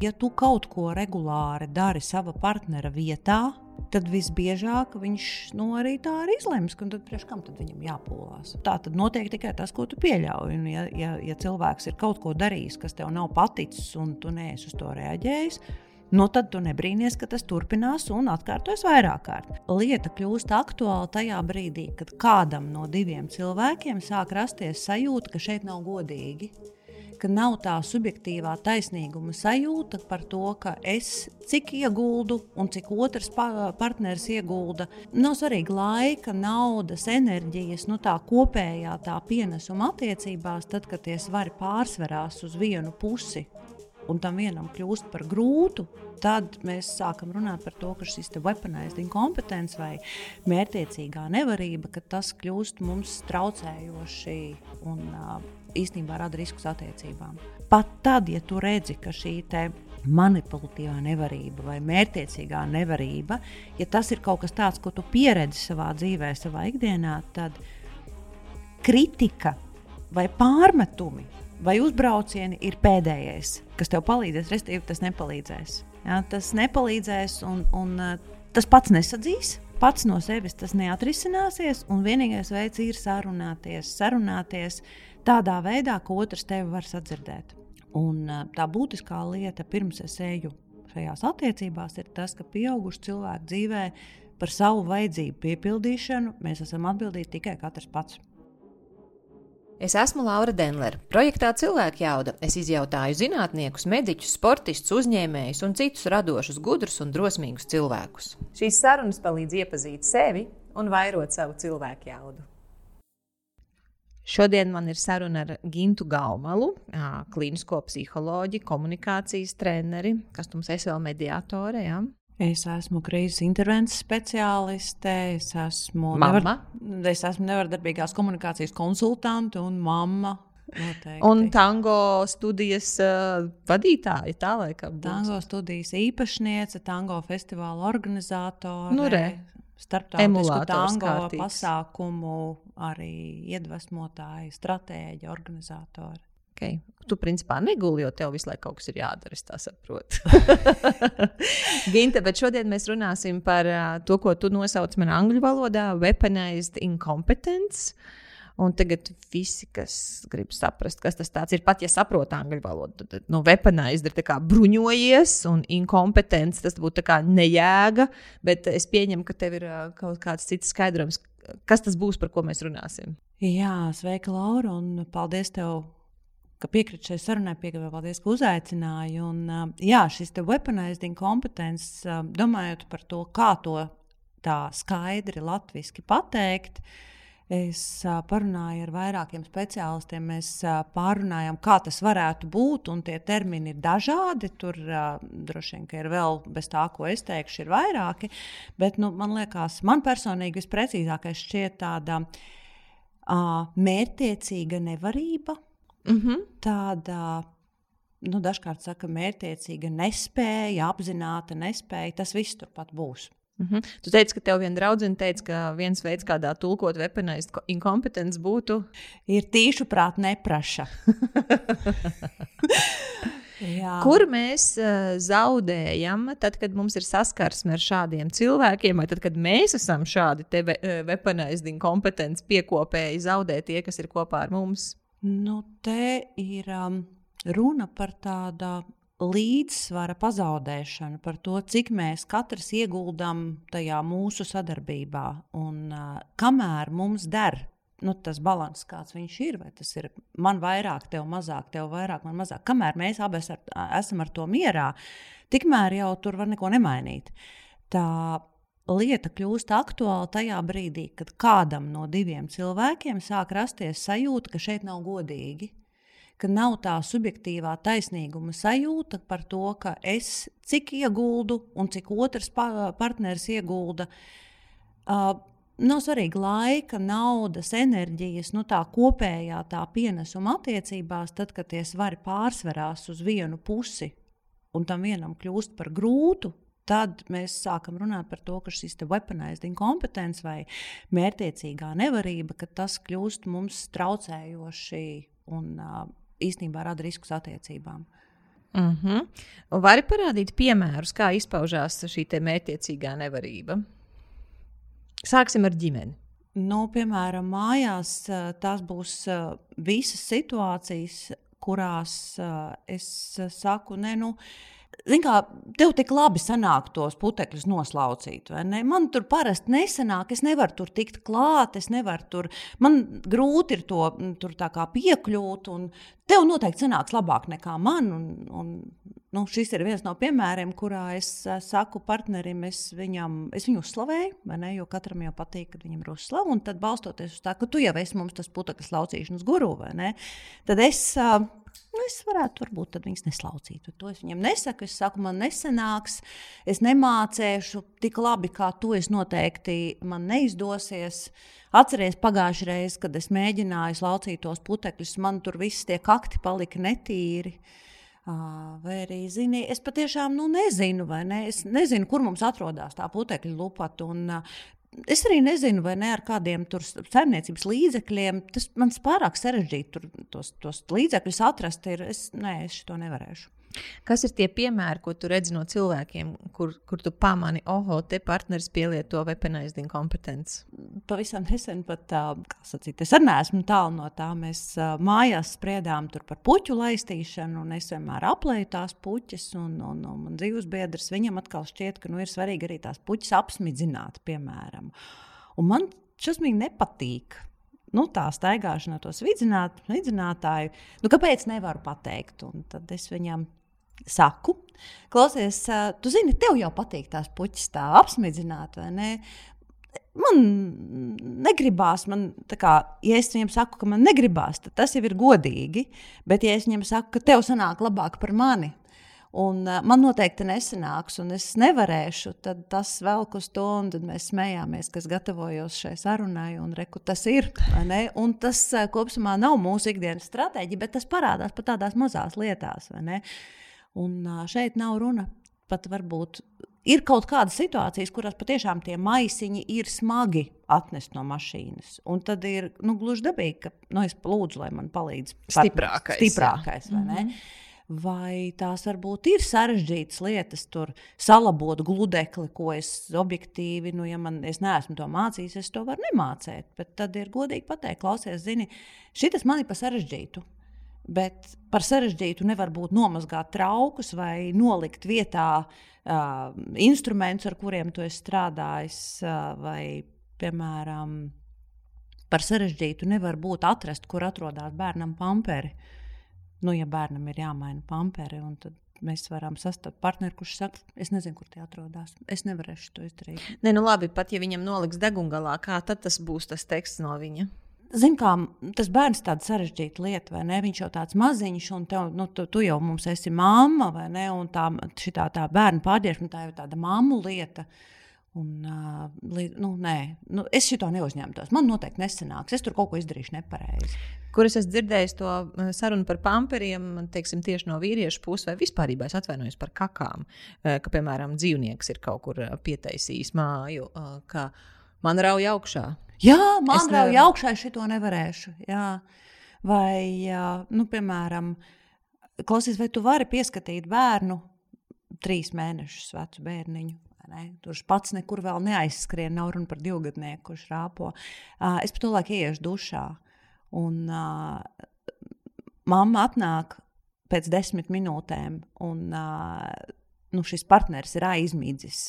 Ja tu kaut ko regulāri dari sava partnera vietā, tad visbiežāk viņš nu, arī tā arī izlems, ka tad priekš kam tad viņam jāpūlās. Tā tad notiek tikai tas, ko tu pieļauj. Un, ja, ja, ja cilvēks ir kaut ko darījis, kas tev nav paticis, un tu neesi uz to reaģējis, nu tad tu nebrīnies, ka tas turpinās un atkārtojas vairāk kārt. Lieta kļūst aktuāla tajā brīdī, kad kādam no diviem cilvēkiem sāk rasties sajūta, ka šeit nav godīgi ka nav tā subjektīvā taisnīguma sajūta par to, ka es cik ieguldu un cik otrs partneris iegulda. Nav svarīgi laika, naudas, enerģijas, nu tā kopējā tā pienesuma attiecībās, tad, kad tie svari pārsverās uz vienu pusi un tam vienam kļūst par grūtu, tad mēs sākam runāt par to, ka šis weaponized inkompetence vai mērķiecīgā nevarība, ka tas kļūst mums traucējoši un uh, īstenībā rada riskus attiecībām. Pat tad, ja tu redzi, ka šī manipulatīvā nevarība vai mērķiecīgā nevarība, ja tas ir kaut kas tāds, ko tu pieredzi savā dzīvē, savā ikdienā, tad kritika vai pārmetumi vai uzbraucieni ir pēdējais, kas tev palīdzēs, respektīvi, tas nepalīdzēs. Ja, tas nepalīdzēs, un, un tas pats nesadzīs. Pats no sevis tas neatrisināsies, un vienīgais veids ir sarunāties, sarunāties, tādā veidā, ka otrs tevi var sadzirdēt. Un tā būtiskā lieta, pirms es eju šajās attiecībās, ir tas, ka pieaugušu cilvēku dzīvē par savu vajadzību piepildīšanu mēs esam atbildīgi tikai katrs pats. Es esmu Laura Denlere. Projektā Cilvēka jauda es izjautāju zinātniekus, mediķus, sportistus, uzņēmējus un citus radošus, gudrus un drosmīgus cilvēkus. Šīs sarunas palīdz iepazīt sevi un vairot savu cilvēku jaudu. Šodien man ir saruna ar Gintu Gaumalu, klīnisko psiholoģiju, komunikācijas treneri, kas mums ir vēl mediātore. Ja? Es esmu krīzes intervences speciāliste, es esmu, nevar, es esmu nevardarbīgās komunikācijas konsultante un mamma. Noteikti. Un tango studijas uh, vadītāja, tā laikam. Būs. Tango studijas īpašniece, tango festivāla organizatore. Nu, re starptautisku tango kārtīgs. pasākumu arī iedvesmotāji, stratēģi, organizatori. Okay. Tu, principā, neguli, jo tev visu laiku kaut kas ir jādara. Es tā saprotu. Ginte, bet šodien mēs runāsim par to, ko tu nosauc man angļu valodā - weaponized incompetence. Uh, Un tagad visi, kas grib saprast, kas tas ir, pat ja saprot angļu valodu, tad nu, weaponized ir bruņojies un inkompetents. Tas būtu nejēga, bet es pieņemu, ka tev ir kaut kāds cits skaidrojums, kas tas būs, par ko mēs runāsim. Jā, sveika, Laura, un paldies tev! Ka piekrīt šai sarunai, piekrīt, paldies, ka uzaicināji. Un, jā, šis te weaponized incompetence, domājot par to, kā to tā skaidri latviešu pateikt, uh, Es parunāju ar vairākiem speciālistiem, mēs pārunājām, kā tas varētu būt, un tie termini ir dažādi. Tur droši vien ir vēl bez tā, ko es teikšu, ir vairāki. Bet nu, man liekas, man personīgi visprecīzākais šķiet tāda uh, mērķtiecīga nevarība, mm -hmm. tāda nu, dažkārt saka, mērķtiecīga nespēja, apzināta nespēja. Tas viss turpat būs. Mm -hmm. Tu teici, ka tev viena draudzene teica, ka viens veids, kādā tulkot weaponized incompetence būtu, ir tīšu prāt nepraša. Kur mēs uh, zaudējam, tad, kad mums ir saskarsme ar šādiem cilvēkiem, vai tad, kad mēs esam šādi uh, weaponized incompetence piekopēji, zaudē tie, kas ir kopā ar mums? Nu, te ir um, runa par tādu līdzsvara pazaudēšanu, par to, cik mēs katrs ieguldam tajā mūsu sadarbībā. Un uh, kamēr mums der nu, tas līdzsvars, kāds viņš ir, vai tas ir man vairāk, tev mazāk, tev vairāk, man mazāk, kamēr mēs abi ar, esam ar to mierā, tikmēr jau tur var neko nemainīt. Tā lieta kļūst aktuāla tajā brīdī, kad kādam no diviem cilvēkiem sāk rasties sajūta, ka šeit nav godīgi ka nav tā subjektīvā taisnīguma sajūta par to, ka es cik ieguldu un cik otrs partneris iegulda. Uh, Nav svarīgi laika, naudas, enerģijas, nu tā kopējā tā pienesuma attiecībās, tad, kad tie svari pārsverās uz vienu pusi un tam vienam kļūst par grūtu, tad mēs sākam runāt par to, ka šis weaponized incompetence vai mērķiecīgā nevarība, ka tas kļūst mums traucējoši un uh, īstenībā rada riskus attiecībām. Mm -hmm. Un vari parādīt piemērus, kā izpaužās šī mērķiecīgā nevarība? Sāksim ar ģimeni. Nu, piemēram, mājās tās būs visas situācijas, kurās es saku, ne, nu, Zini, kā tev tik labi sanāk tos putekļus noslaucīt, vai ne? Man tur parasti nesanāk, es nevaru tur tikt klāt, es nevaru tur, man grūti ir to tur piekļūt, un tev noteikti sanāks labāk nekā man. Un, un, nu, šis ir viens no piemēriem, kurā es saku partnerim, es, viņam, es viņu uzslavēju, ne, jo katram jau patīk, kad viņam ir uzslava, un tad balstoties uz tā, ka tu jau esi mums tas putekļu laucīšanas guru, tad es. Nu, es varētu, varbūt, viņas neslaucīt. To es viņam nesaku. Es saku, man nesanāks, es nemācīšu tik labi, kā tu. Es noteikti man neizdosies. Atcerieties, pagājušajā reizē, kad es mēģināju slaucīt tos putekļus, man tur viss tie kakti palika netīri. Vai arī, zini, es patiešām nu, nezinu, ne? es nezinu, kur mums atrodas tā putekļa lupata. Un, Es arī nezinu, vai ne ar kādiem saimniecības līdzekļiem. Tas man pārāk sarežģīti tur tos, tos līdzekļus atrast. Ir. Es, nē, es to nevarēšu. Kas ir tie piemēri, ko tu redzi no cilvēkiem, kur, kur tu pamani, oh, te partneris pielieto weaponizing kompetenci? Pavisam nesen pat, kā sacīt, es arī neesmu tālu no tā. Mēs mājās spriedām par puķu laistīšanu, un es vienmēr aplēju tās puķes, un, un, un man dzīves biedrs, viņam atkal šķiet, ka nu, ir svarīgi arī tās puķes apsmidzināt, piemēram. Un man šausmīgi nepatīk nu, tā staigāšana, tos vidzinātāju, nu, kāpēc nevaru pateikt? Un tad es viņam saku, klausies, tu zini, tev jau patīk tās puķis tā apsmidzināt, vai ne? Man negribās, man, kā, ja es viņam saku, ka man negribās, tad tas jau ir godīgi. Bet, ja es viņam saku, ka tev sanāk labāk par mani, Un, uh, man noteikti nesanāks, un es nevarēšu. Tad tas vēl uz to, un mēs smējāmies, kas gatavojos šai sarunai, un reku, tas ir. Un tas uh, kopumā nav mūsu ikdienas stratēģija, bet tas parādās pat tādās mazās lietās. Un šeit nav runa pat varbūt. Ir kaut kādas situācijas, kurās patiešām tie maisiņi ir smagi atnest no mašīnas. Un tad ir nu, gluži dabīgi, ka nu, es lūdzu, lai man palīdz stiprākais. stiprākais mm -hmm vai tās varbūt ir sarežģītas lietas, tur salabot gludekli, ko es objektīvi, nu, ja man es neesmu to mācījis, es to varu nemācīt. Bet tad ir godīgi pateikt, klausies, zini, šis man ir par sarežģītu. Bet par sarežģītu nevar būt nomazgāt traukus vai nolikt vietā uh, instrumentus, ar kuriem tu esi strādājis, uh, vai, piemēram, par sarežģītu nevar būt atrast, kur atrodas bērnam pamperi. Nu, ja bērnam ir jāmaina pamperi, tad mēs varam sastapt partneri, kurš saka, es nezinu, kur tie atrodas. Es nevarēšu to izdarīt. Nē, nu labi, pat ja viņam noliks degungalā, kā tad tas būs tas teksts no viņa? Zini, kā tas bērns ir tāds sarežģīts lieta, vai ne? Viņš jau tāds maziņš, un tev, nu, tu, tu jau mums esi mamma, vai ne? Un tā, šitā, tā bērnu pārdiešana, tā jau tāda mammu lieta. Un, uh, nu, nē, nu, es šo neuzņemtos. Man noteikti nesanāks. Es tur kaut ko izdarīšu nepareizi kur es esmu dzirdējis to sarunu par pamperiem, teiksim, tieši no vīriešu puses, vai vispār es atvainojos par kakām. Ka, piemēram, dzīvnieks ir kaut kur pietaisījis māju, ka man rauj augšā. Jā, man nevar... augšā, es to nevarēšu. Jā. Vai, nu, piemēram, klausies, vai tu vari pieskatīt bērnu trīs mēnešus vecu bērniņu? Ne? Tur pats nekur vēl neaizskrien, nav runa par divgadnieku, kurš rāpo. Es pat laiku ieiešu dušā. Un uh, mamma atnāk pēc desmit minūtēm, un uh, nu, šis partneris ir aizmidzis.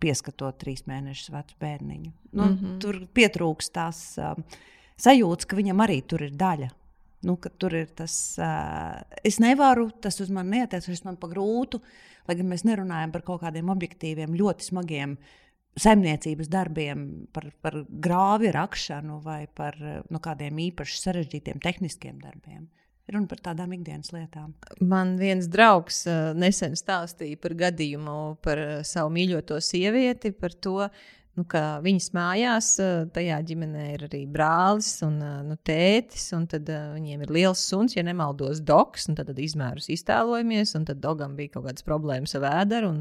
Pieskatot trīs mēnešus vecu bērniņu. Nu, mm -hmm. Tur pietrūkst tās uh, sajūtas, ka viņam arī tur ir daļa. Nu, tur ir tas, uh, es nevaru, tas uz mani neatiecas, tas man pa grūtu. Lai gan mēs nerunājam par kaut kādiem objektīviem, ļoti smagiem saimniecības darbiem, par, par grāvi rakšanu vai par nu, kādiem īpaši sarežģītiem tehniskiem darbiem. Runa par tādām ikdienas lietām. Man viens draugs uh, nesen stāstīja par gadījumu par uh, savu mīļoto sievieti, par to, nu, ka viņas mājās, tajā ģimenē ir arī brālis un nu, tētis, un tad uh, viņiem ir liels suns, ja nemaldos, doks, tad, tad izmērus iztēlojamies, un tad dogam bija kaut kādas problēmas ar vēderu,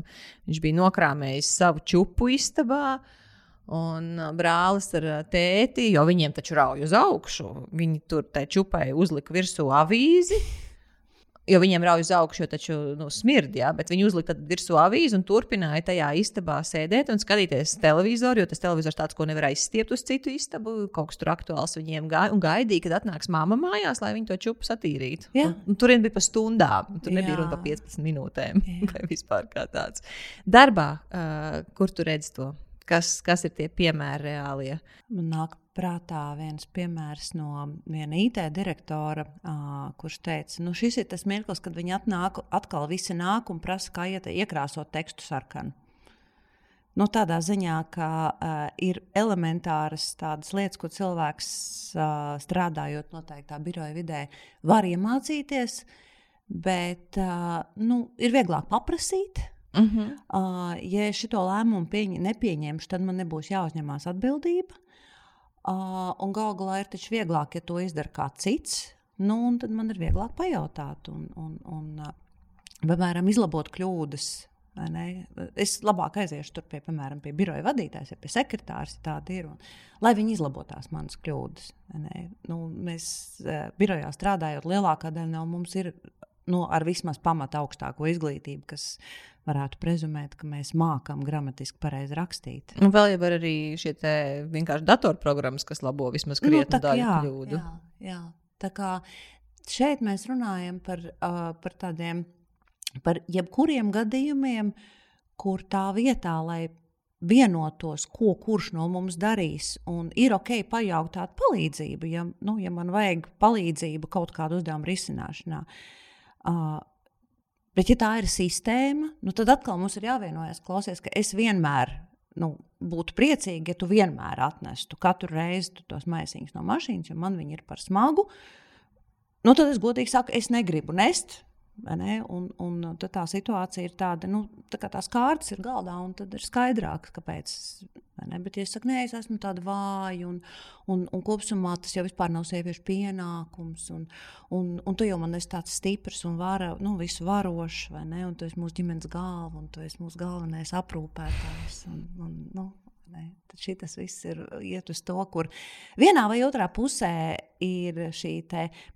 viņš bija nokrāmējis savu čupu istabā. Un brālis ar tēti, jo viņiem taču rauj uz augšu, viņi tur tai čupai uzlika virsū avīzi, Jo viņiem rauj uz augšu, jo taču nu, smird, jā, bet viņi uzlika virsū avīzi un turpināja tajā istabā sēdēt un skatīties televizoru, jo tas televizors tāds, ko nevar aizstiept uz citu istabu, kaut kas tur aktuāls viņiem gāja un gaidīja, kad atnāks mamma mājās, lai viņi to čupu satīrītu. Un, un tur bija pa stundām, tur nebija runa par 15 minūtēm vai vispār kā tāds. Darbā, uh, kur tu redzi to? Kas, kas ir tie piemēri reālie? Man nāk prātā viens piemērs no viena IT direktora, uh, kurš teica, nu šis ir tas mirklis, kad viņi atnāk, atkal visi nāk un prasa, kā iet, iekrāsot tekstu sarkanu. Nu, tādā ziņā, ka uh, ir elementāras tādas lietas, ko cilvēks uh, strādājot noteiktā biroja vidē, var iemācīties, bet uh, nu, ir vieglāk paprasīt. Uh -huh. uh, ja šo lēmumu pieņ, nepieņemšu, tad man nebūs jāuzņemās atbildība. Uh, un galu galā ir taču vieglāk, ja to izdara kāds cits. Nu, tad man ir vieglāk pajautāt un, un, un uh, piemēram, izlabot kļūdas. Es labāk aiziešu tur pie, piemēram, pie biroja vadītājas, pie sekretārs, ja tāda ir. Un, lai viņi izlabotās manas kļūdas. Nu, mēs uh, birojā strādājot, lielākā daļa no mums ir nu, ar vismaz pamatu augstāko izglītību, kas varētu prezumēt, ka mēs mākam gramatiski pareizi rakstīt. Un vēl jau ir arī šie vienkārši datorprogrammas, kas labo vismaz nu, krietni nu, daļu jā, kļūdu. Jā, jā. Tā kā šeit mēs runājam par, uh, par tādiem, par jebkuriem gadījumiem, kur tā vietā, lai vienotos, ko kurš no mums darīs. Un ir ok, pajautāt palīdzību, ja, nu, ja man vajag palīdzību kaut kādu uzdevumu risināšanā. Uh, Bet, ja tā ir sistēma, nu, tad atkal mums ir jāvienojas, klausies, ka es vienmēr nu, būtu priecīgi, ja tu vienmēr atnestu katru reizi tos maisiņus no mašīnas, jo man viņi ir par smagu. Nu, tad es godīgi saku, es negribu nest. Un, un tā situācija ir tāda, nu, tā kā tās kārtas ir galdā, un tad ir skaidrāk, kāpēc. Bet, ja es saku, nē, es esmu tāda vāja, un, un, un kopumā tas jau nav sieviešu pienākums, un, un, un tu jau man esi tāds stiprs un vara, nu, visu varošs, vai ne? Un tu esi mūsu ģimenes galva, un tu esi mūsu galvenais aprūpētājs. Un, un, nu? Tad šis viss ir iet uz to, kur vienā vai otrā pusē ir šī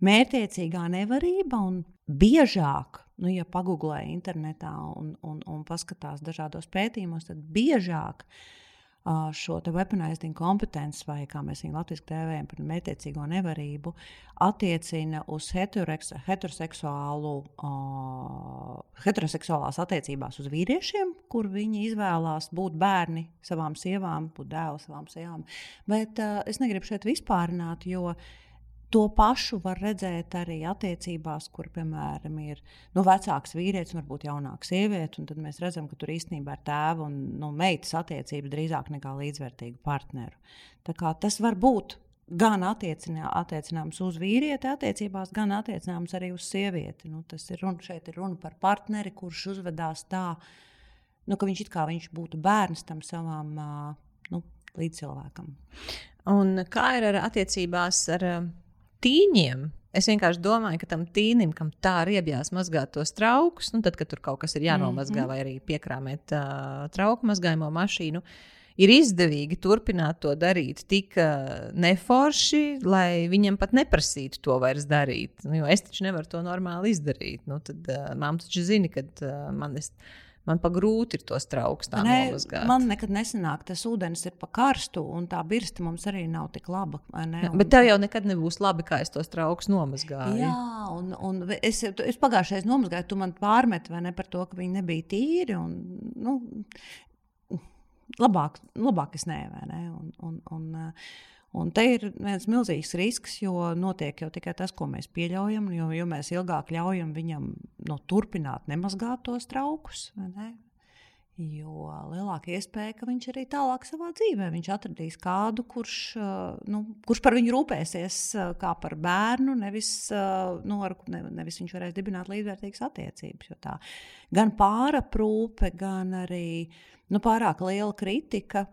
mērķiecīgā nevarība biežāk, nu, ja pagūglē internetā un, un, un paskatās dažādos pētījumos, tad biežāk šo weaponizing kompetenci, vai kā mēs viņu latviešu tēvējam par mētiecīgo nevarību, attiecina uz heteroseksuālu, uh, heteroseksuālās attiecībās uz vīriešiem, kur viņi izvēlās būt bērni savām sievām, būt dēli savām sievām. Bet uh, es negribu šeit vispārināt, jo uh, To pašu var redzēt arī attiecībās, kur, piemēram, ir nu, vecāks vīrietis un varbūt jaunāka sieviete. Tad mēs redzam, ka tur īstenībā ir tēva un nu, meitas attiecības drīzāk nekā līdzvērtīgu partneru. Tas var būt gan attiecinā, attiecināms uz vīrieti attiecībās, gan attiecināms arī uz sievieti. Nu, tas ir runa, šeit ir runa par partneri, kurš uzvedās tā, nu, ka viņš it kā viņš būtu bērns tam savam nu, līdzcilvēkam. Un kā ir ar attiecībās ar tīņiem. Es vienkārši domāju, ka tam tīnim, kam tā riebjās mazgāt tos traukus, nu, tad, kad tur kaut kas ir jānomazgā, mm -hmm. vai arī piekrāmēt uh, trauku mazgājumu mašīnu, ir izdevīgi turpināt to darīt tik uh, neforši, lai viņam pat neprasītu to vairs darīt. Nu, jo es taču nevaru to normāli izdarīt. Nu, tad uh, māte taču zina, ka uh, man ir man pa grūti ir tos trauks tā ne, nomazgāt. Man nekad nesanāk, tas ūdens ir pa karstu, un tā birsta mums arī nav tik laba. Ne, un... Bet tev jau nekad nebūs labi, kā es tos trauks nomazgāju. Jā, un, un es, es pagājušajā nomazgāju, tu man pārmeti ne, par to, ka viņi nebija tīri. Un, nu, labāk, labāk es nē, vai ne? Un, un, un, uh, Un te ir viens milzīgs risks, jo notiek jau tikai tas, ko mēs pieļaujam. Jo, jo mēs ilgāk ļaujam viņam no, turpināt nemazgāt tos traukus, ne? jo lielāka iespēja, ka viņš arī tālāk savā dzīvē atradīs kādu, kurš, nu, kurš par viņu rūpēsies kā par bērnu, nevis, nu, ar, ne, nevis viņš varēs dibināt līdzvērtīgas attiecības. Gan pāraprūpe, gan arī nu, pārāk liela kritika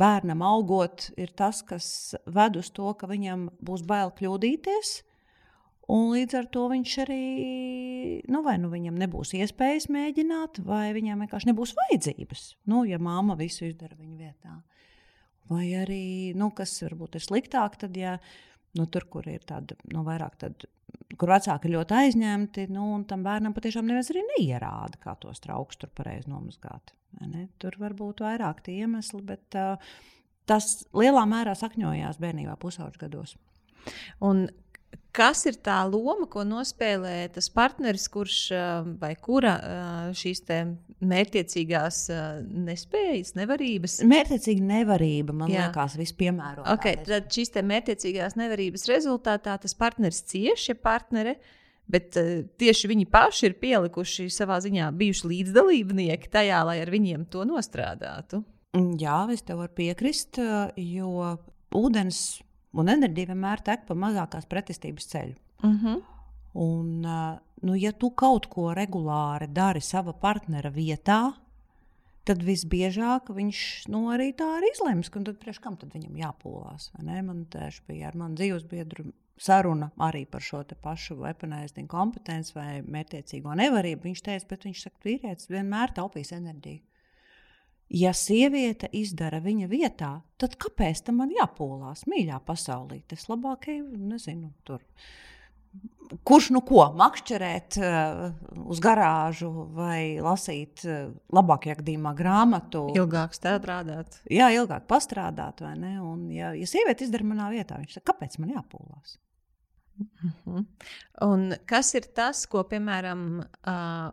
bērnam augot, ir tas, kas ved uz to, ka viņam būs bail kļūdīties. Un līdz ar to viņš arī, nu, vai nu viņam nebūs iespējas mēģināt, vai viņam vienkārši nebūs vajadzības. Nu, ja māma visu izdara viņa vietā. Vai arī, nu, kas varbūt ir sliktāk, tad, ja Nu, tur, kur ir tāda, nu, vairāk tāda, kur vecāki ļoti aizņemti, nu, un tam bērnam patiešām neviens arī neierāda, kā tos trauks tur pareizi nomazgāt. Tur var būt vairāk tie iemesli, bet uh, tas lielā mērā sakņojās bērnībā, pusauģu gados. Un Kas ir tā loma, ko nospēlē tas partneris, kurš vai kura šīs mērķiecīgās nespējas, nevarības? Mērķiecīga nevarība, man Jā. liekas, vispiemērotākais. Okay, tad šīs mērķiecīgās nevarības rezultātā tas partneris cieši, ja partnere. Bet uh, tieši viņi paši ir pielikuši savā ziņā, bijuši līdzdalībnieki tajā, lai ar viņiem to nostrādātu. Jā, es tev varu piekrist, jo ūdens Un enerģija vienmēr tek pa mazākās pretestības ceļu. Uh mhm. -huh. Un, nu, ja tu kaut ko regulāri dari sava partnera vietā, tad visbiežāk viņš nu, arī tā arī izlems, ka tad priekš kam tad viņam jāpūlās. Man tieši bija ar manu dzīvesbiedru saruna arī par šo pašu weaponizing kompetenci vai mērķiecīgo nevarību. Viņš teica, bet viņš saka, vīrietis vienmēr taupīs enerģiju. Ja sieviete izdara viņa vietā, tad kāpēc tam man jāpolās mīļā pasaulē? Tas labākais, nezinu, tur. Kurš nu ko makšķerēt uh, uz garāžu vai lasīt uh, labākajā gadījumā grāmatu? Ilgāk strādāt. Jā, ilgāk pastrādāt, vai ne? Un, ja, ja sieviete izdara manā vietā, viņš saka, kāpēc man jāpolās? Uh -huh. Un kas ir tas, ko, piemēram,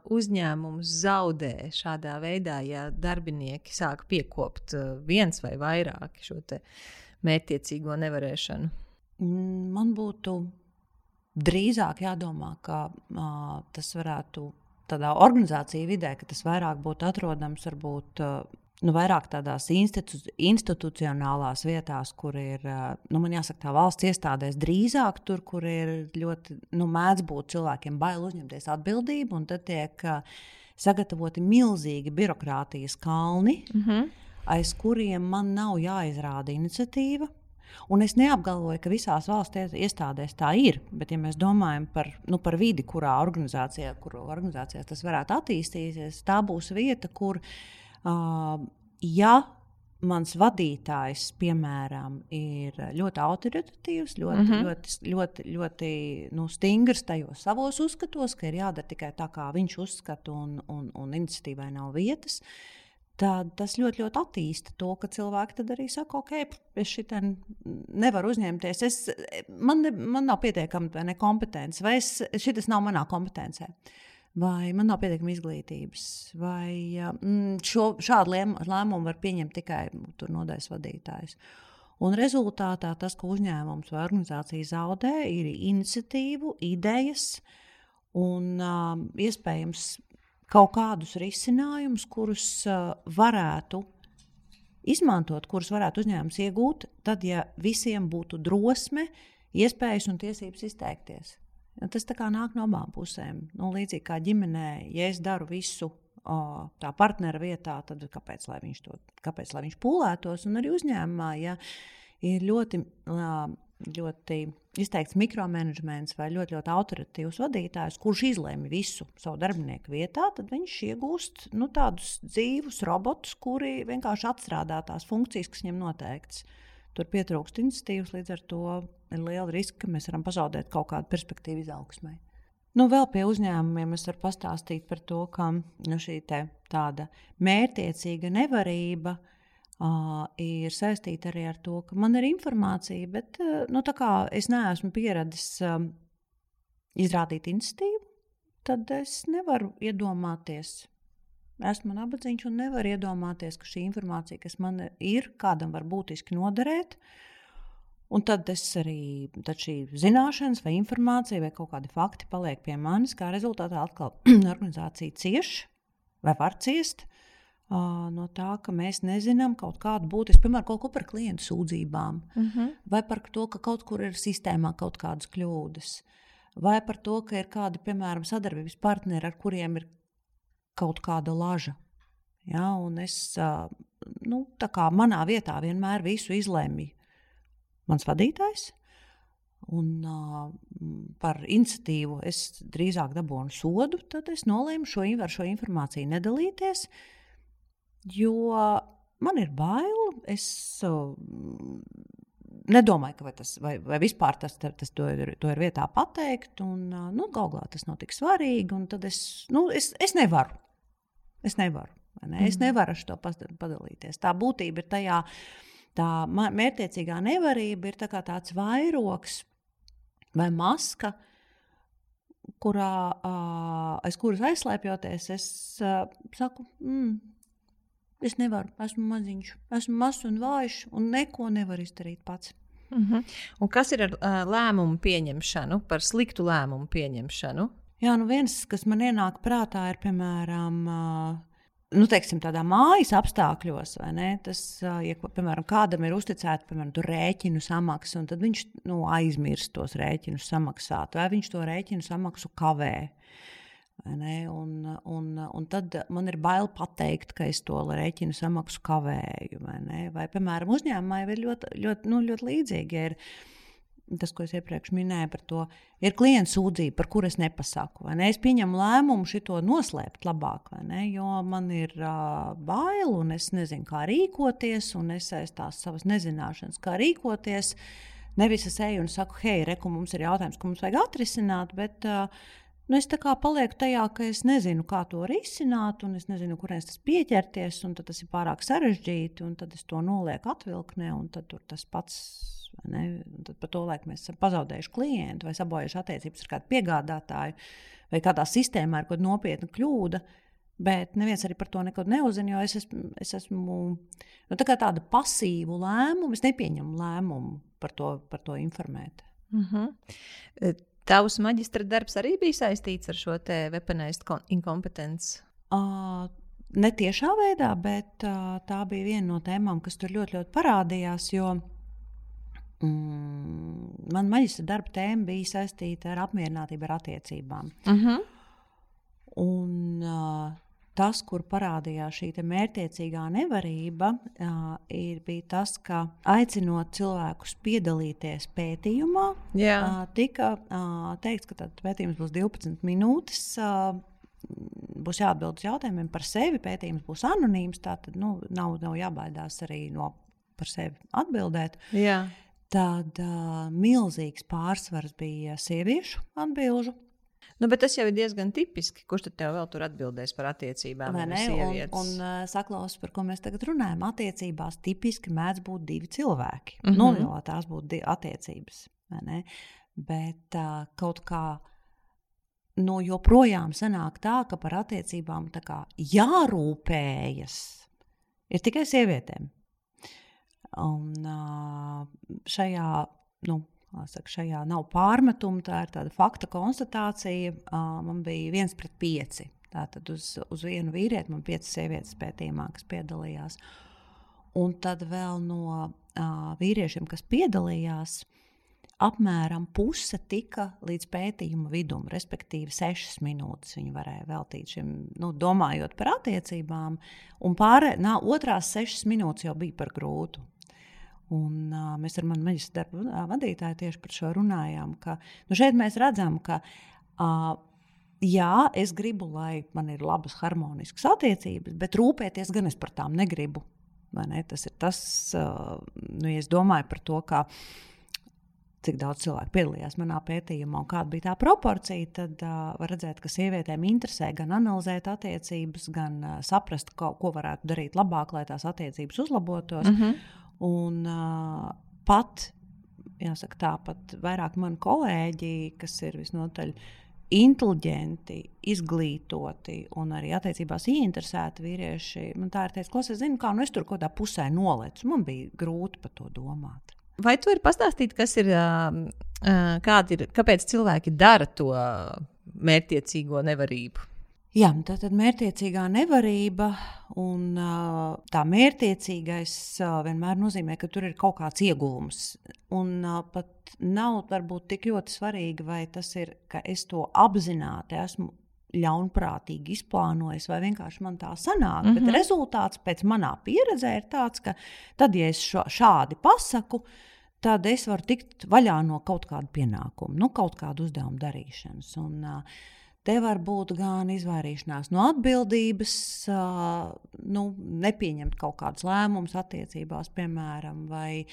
uzņēmums zaudē šādā veidā, ja darbinieki sāk piekopt viens vai vairāk šo mērķiecīgo nevarēšanu? Man būtu drīzāk jādomā, ka tas varētu tādā organizāciju vidē, ka tas vairāk būtu atrodams varbūt nu, vairāk tādās institu institucionālās vietās, kur ir, nu, man jāsaka, tā valsts iestādēs drīzāk tur, kur ir ļoti, nu, mēdz būt cilvēkiem bail uzņemties atbildību, un tad tiek sagatavoti milzīgi birokrātijas kalni, mm -hmm. aiz kuriem man nav jāizrāda iniciatīva. Un es neapgalvoju, ka visās valsts iestādēs tā ir, bet, ja mēs domājam par, nu, par vidi, kurā organizācijā, kur organizācijā tas varētu attīstīties, tā būs vieta, kur Uh, ja mans vadītājs, piemēram, ir ļoti autoritatīvs, ļoti, mm -hmm. ļoti, ļoti, ļoti nu, stingrs tajos savos uzskatos, ka ir jādara tikai tā, kā viņš uzskata, un, un, un iniciatīvai nav vietas. Tad tas ļoti, ļoti attīsta to, ka cilvēki arī saka, ok, es šitā nevaru uzņemties. Es, man, ne, man nav pietiekama kompetence, vai šis nav manā kompetencē. Uh, vai man nav pietiekami izglītības, vai mm, šo, šādu lēmumu var pieņemt tikai nodaļas vadītājs. Un rezultātā tas, ko uzņēmums vai organizācija zaudē, ir iniciatīvu, idejas un um, iespējams kaut kādus risinājumus, kurus uh, varētu izmantot, kurus varētu uzņēmums iegūt, tad, ja visiem būtu drosme, iespējas un tiesības izteikties. Ja tas nāk no abām pusēm. Nu, līdzīgi kā ģimenē, ja es daru visu o, tā partnera vietā, tad kāpēc lai viņš, to, kāpēc, lai viņš pūlētos? Un arī uzņēmumā, ja ir ļoti, ļoti izteikts mikromanagements vai ļoti, ļoti autoritīvs vadītājs, kurš izlēma visu savu darbinieku vietā, tad viņš iegūst nu, tādus dzīvus robotus, kuri vienkārši atstrādā tās funkcijas, kas viņam noteiktas. Tur pietrūkst iniciatīvas, līdz ar to ir liela riska, ka mēs varam pazaudēt kaut kādu perspektīvu izaugsmai. Nu, vēl pie uzņēmumiem es varu pastāstīt par to, ka nu, šī tāda mērķiecīga nevarība uh, ir saistīta arī ar to, ka man ir informācija, bet uh, nu, es neesmu pieradis uh, izrādīt iniciatīvu, tad es nevaru iedomāties esmu nabadzīgs un nevaru iedomāties, ka šī informācija, kas man ir, kādam var būtiski noderēt. Un tad es arī tad šī zināšanas, vai informācija, vai kaut kādi fakti paliek pie manis. Kā rezultātā atkal organizācija cieš vai var ciest no tā, ka mēs nezinām kaut kādu būtisku, piemēram, kaut ko par klientu sūdzībām, uh mhm. -huh. vai par to, ka kaut kur ir sistēmā kaut kādas kļūdas, vai par to, ka ir kādi, piemēram, sadarbības partneri, ar kuriem ir kaut kāda laža. Ja, un es, nu, tā kā manā vietā vienmēr visu izlēma mans vadītājs. Un uh, par iniciatīvu es drīzāk dabūnu sodu, tad es nolēmu šo, ar šo informāciju nedalīties, jo man ir bail. Es uh, nedomāju, ka vai tas vai, vai vispār tas, tas to, ir, to ir vietā pateikt. Un, nu, Galvā tas nav tik svarīgi. Tad es, nu, es, es nevaru. Es nevaru. Ne? Es nevaru ar to padalīties. Tā būtība ir tajā, tā mērķiecīgā nevarība ir tā tāds vairogs vai maska. Kurā uh, aiz kuras aizslēpjoties, es uh, saku, mm, Es nevaru, esmu maziņš, esmu mazs un vājš, un neko nevaru izdarīt pats. Uh mhm. -huh. Un kas ir ar uh, lēmumu pieņemšanu, par sliktu lēmumu pieņemšanu? Jā, nu viens, kas man ienāk prātā, ir piemēram. Nu, teiksim, tādā mājas apstākļos, vai ne? Tas, ja, piemēram, kādam ir uzticēta piemēram, rēķinu samaksa, un tad viņš nu, aizmirst tos rēķinus samaksāt, vai viņš to rēķinu samaksu kavē. Un, un, un tad man ir bail pateikt, ka es to rēķinu samaksu kavēju. Vai, vai piemēram, uzņēmumā ir ļoti, ļoti, nu, ļoti līdzīgi. Ja ir, tas, ko es iepriekš minēju par to, ir klienta sūdzība, par kuru es nepasaku. Ne? Es pieņemu lēmumu šo noslēpt labāk, jo man ir uh, bail un es nezinu, kā rīkoties, un es aiz tās savas nezināšanas, kā rīkoties. Nevis es eju un saku, hei, reku, mums ir jautājums, ko mums vajag atrisināt, bet uh, Nu, es tā kā palieku tajā, ka es nezinu, kā to risināt, un es nezinu, kurienes tas pieķerties, un tas ir pārāk sarežģīti, un tad es to nolieku atvilknē, un tad tas pats. Tad par to laiku mēs esam pazaudējuši klientu vai sabojājuši attiecības ar kādu piegādātāju, vai kādā sistēmā ir kaut kāda nopietna kļūda. Bet neviens arī par to neko neuzzina, jo es esmu, es esmu nu, tā tāda pasīva lēmuma. Es nepieņemu lēmumu par to, par to informēt. Mhm. -huh. Tavs maģistra darbs arī bija saistīts ar šo te weaponized inkompetenci? Uh, ne tiešā veidā, bet uh, tā bija viena no tēmām, kas tur ļoti, ļoti parādījās. Jo mm, man maģistra darba tēma bija saistīta ar apmierinātību ar attiecībām. Uh mhm. -huh. Un, uh, tas, kur parādījās šī mērķtiecīgā nevarība, ir, bija tas, ka aicinot cilvēkus piedalīties pētījumā, uh, tika teikts, ka pētījums būs 12 minūtes. Būs jāatbild uz jautājumiem par sevi. Pētījums būs anonīms. Tātad nu, nav, nav jābaidās arī no par sevi atbildēt. Jā. Tad uh, milzīgs pārsvars bija sieviešu atbildžu Nu, bet tas jau ir diezgan tipiski. Kurš tad tev vēl tur atbildēs par attiecībām? Vai ne? Un, un uh, saklaus, par ko mēs tagad runājam, attiecībās tipiski mēdz būt divi cilvēki. Mm -hmm. Nu, jau tās būtu attiecības. Bet uh, kaut kā. Nu, joprojām sanāk tā, ka par attiecībām kā, jārūpējas ir tikai sievietēm. Un šajā nu, Saka, šajā nav pārmetumu, tā ir tāda fakta konstatācija. Man bija viens pret pieci. Tātad uz, uz vienu vīrieti man bija piecas sievietes pētījumā, kas piedalījās. Un tad vēl no vīriešiem, kas piedalījās, apmēram puse tika līdz pētījuma vidum, respektīvi, sešas minūtes viņi varēja veltīt šim, nu, domājot par attiecībām, un pārējās otrās sešas minūtes jau bija par grūtu. Un, uh, mēs ar manu maģistra darbu vadītāju tieši par šo runājām. Ka, nu šeit mēs redzam, ka uh, jā, es gribu, lai man ir labas, harmoniskas attiecības, bet rūpēties gan es par tām negribu. Ne? Tas ir tas, uh, nu, ja es domāju par to, kā, cik daudz cilvēku piedalījās manā pētījumā un kāda bija tā proporcija, tad uh, var redzēt, ka sievietēm interesē gan analizēt attiecības, gan uh, saprast, ko, ko varētu darīt labāk, lai tās attiecības uzlabotos. Mm -hmm. Un uh, pat, jāsaka, tāpat vairāk mani kolēģi, kas ir visnotaļ inteliģenti, izglītoti un arī attiecībās ieinteresēti vīrieši, man tā ir teicis, ko es zinu, kā nu es tur kaut kādā pusē nolecu. Man bija grūti par to domāt. Vai tu vari pastāstīt, kas ir, kādi ir, kāpēc cilvēki dara to mērķiecīgo nevarību? Jā, tā tad mērķiecīgā nevarība un tā mērķiecīgais vienmēr nozīmē, ka tur ir kaut kāds iegūms. Un pat nav varbūt tik ļoti svarīgi, vai tas ir, ka es to apzināti esmu ļaunprātīgi izplānojis, vai vienkārši man tā sanāk. Mm -hmm. Bet mhm. rezultāts pēc manā pieredzē ir tāds, ka tad, ja es šo, šādi pasaku, tad es varu tikt vaļā no kaut kāda pienākuma, no nu, kaut kāda uzdevuma darīšanas. Un, uh, Te var būt gan izvairīšanās no atbildības, nu, nepieņemt kaut kādus lēmumus attiecībās, piemēram, vai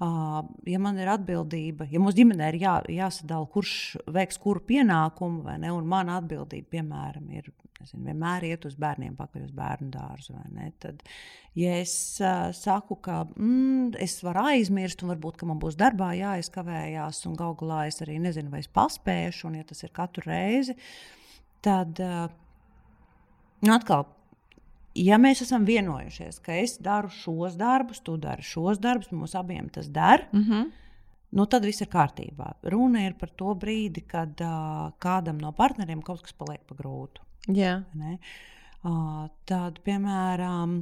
ja man ir atbildība, ja mums ģimenē ir jā, jāsadala, kurš veiks kuru pienākumu, vai ne, un mana atbildība, piemēram, ir nezinu, vienmēr iet uz bērniem, pakaļ uz bērnu dārzu. Tad, ja es uh, saku, ka mm, es varu aizmirst, un varbūt man būs darbā jāizkavējās, un galu galā es arī nezinu, vai es paspēšu, un ja tas ir katru reizi, tad uh, atkal. Ja mēs esam vienojušies, ka es daru šos darbus, tu dari šos darbus, mums abiem tas der, mm -hmm nu, tad viss ir kārtībā. Runa ir par to brīdi, kad uh, kādam no partneriem kaut kas paliek pa grūtu. Jā. Uh, tad, piemēram,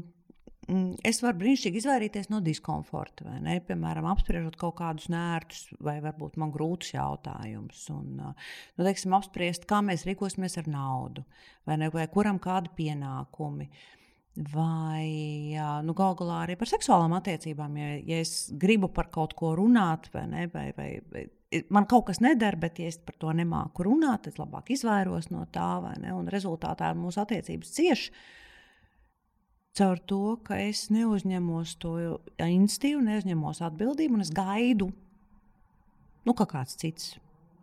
es varu brīnišķīgi izvairīties no diskomforta. Piemēram, apspriežot kaut kādus nērtus vai varbūt man grūtus jautājumus. Un, nu, teiksim, apspriest, kā mēs rīkosimies ar naudu, vai, ne, vai kuram kādi pienākumi. Vai nu, galu galā arī par seksuālām attiecībām. Ja, ja es gribu par kaut ko runāt, vai, ne, vai, vai, vai man kaut kas nedara, bet ja es par to nemāku runāt, tad labāk izvairos no tā, vai ne? Un rezultātā mūsu attiecības cieši caur to, ka es neuzņemos to institīvu, neuzņemos atbildību un es gaidu, nu, ka kāds cits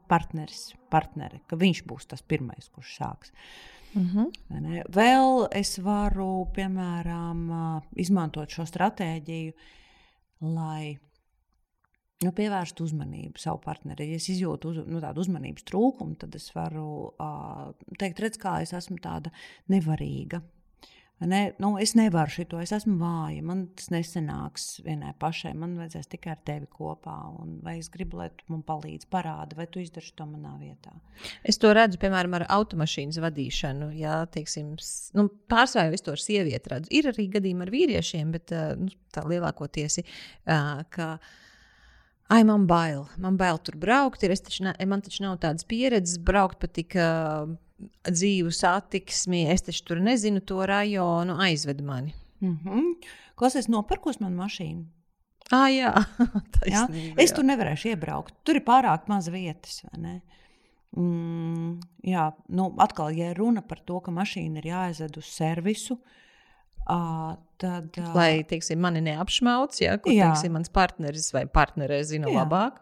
partneris, partneri, ka viņš būs tas pirmais, kurš sāks. Mm -hmm. Vēl es varu, piemēram, izmantot šo stratēģiju, lai nu, pievērst uzmanību savu partneri. Ja es izjūtu uz, nu, tādu uzmanības trūkumu, tad es varu uh, teikt, redz, kā es esmu tāda nevarīga. Ne? Nu, es nevaru šo, es esmu vāja. Man tas nesanāks vienai pašai. Man vajadzēs tikai ar tevi kopā. Un, vai es gribu, lai tu man palīdzi, parādi, vai tu izdarīsi to manā vietā. Es to redzu, piemēram, ar automašīnas vadīšanu. Jā, teiksim, nu, pārsvarā jau es to ar sievieti redzu. Ir arī gadījumi ar vīriešiem, bet nu, tā lielākoties ir. Uh, Ai, man bail, man bail tur braukt. Ir, taču man taču nav tādas pieredzes braukt pa tik uh, dzīvu satiksmi. Es taču tur nezinu to rajonu, aizved mani. Mm -hmm. Klausies, nopirkos man mašīnu. Ah, jā, jā? Es tur nevarēšu iebraukt. Tur ir pārāk maz vietas. Mm, jā, nu, atkal, ja runa par to, ka mašīna ir jāaizved uz servisu, uh, tad, uh, Lai, teiksim, mani neapšmauc, ja kur, jā. teiksim, mans partneris vai partnerē zina jā. labāk.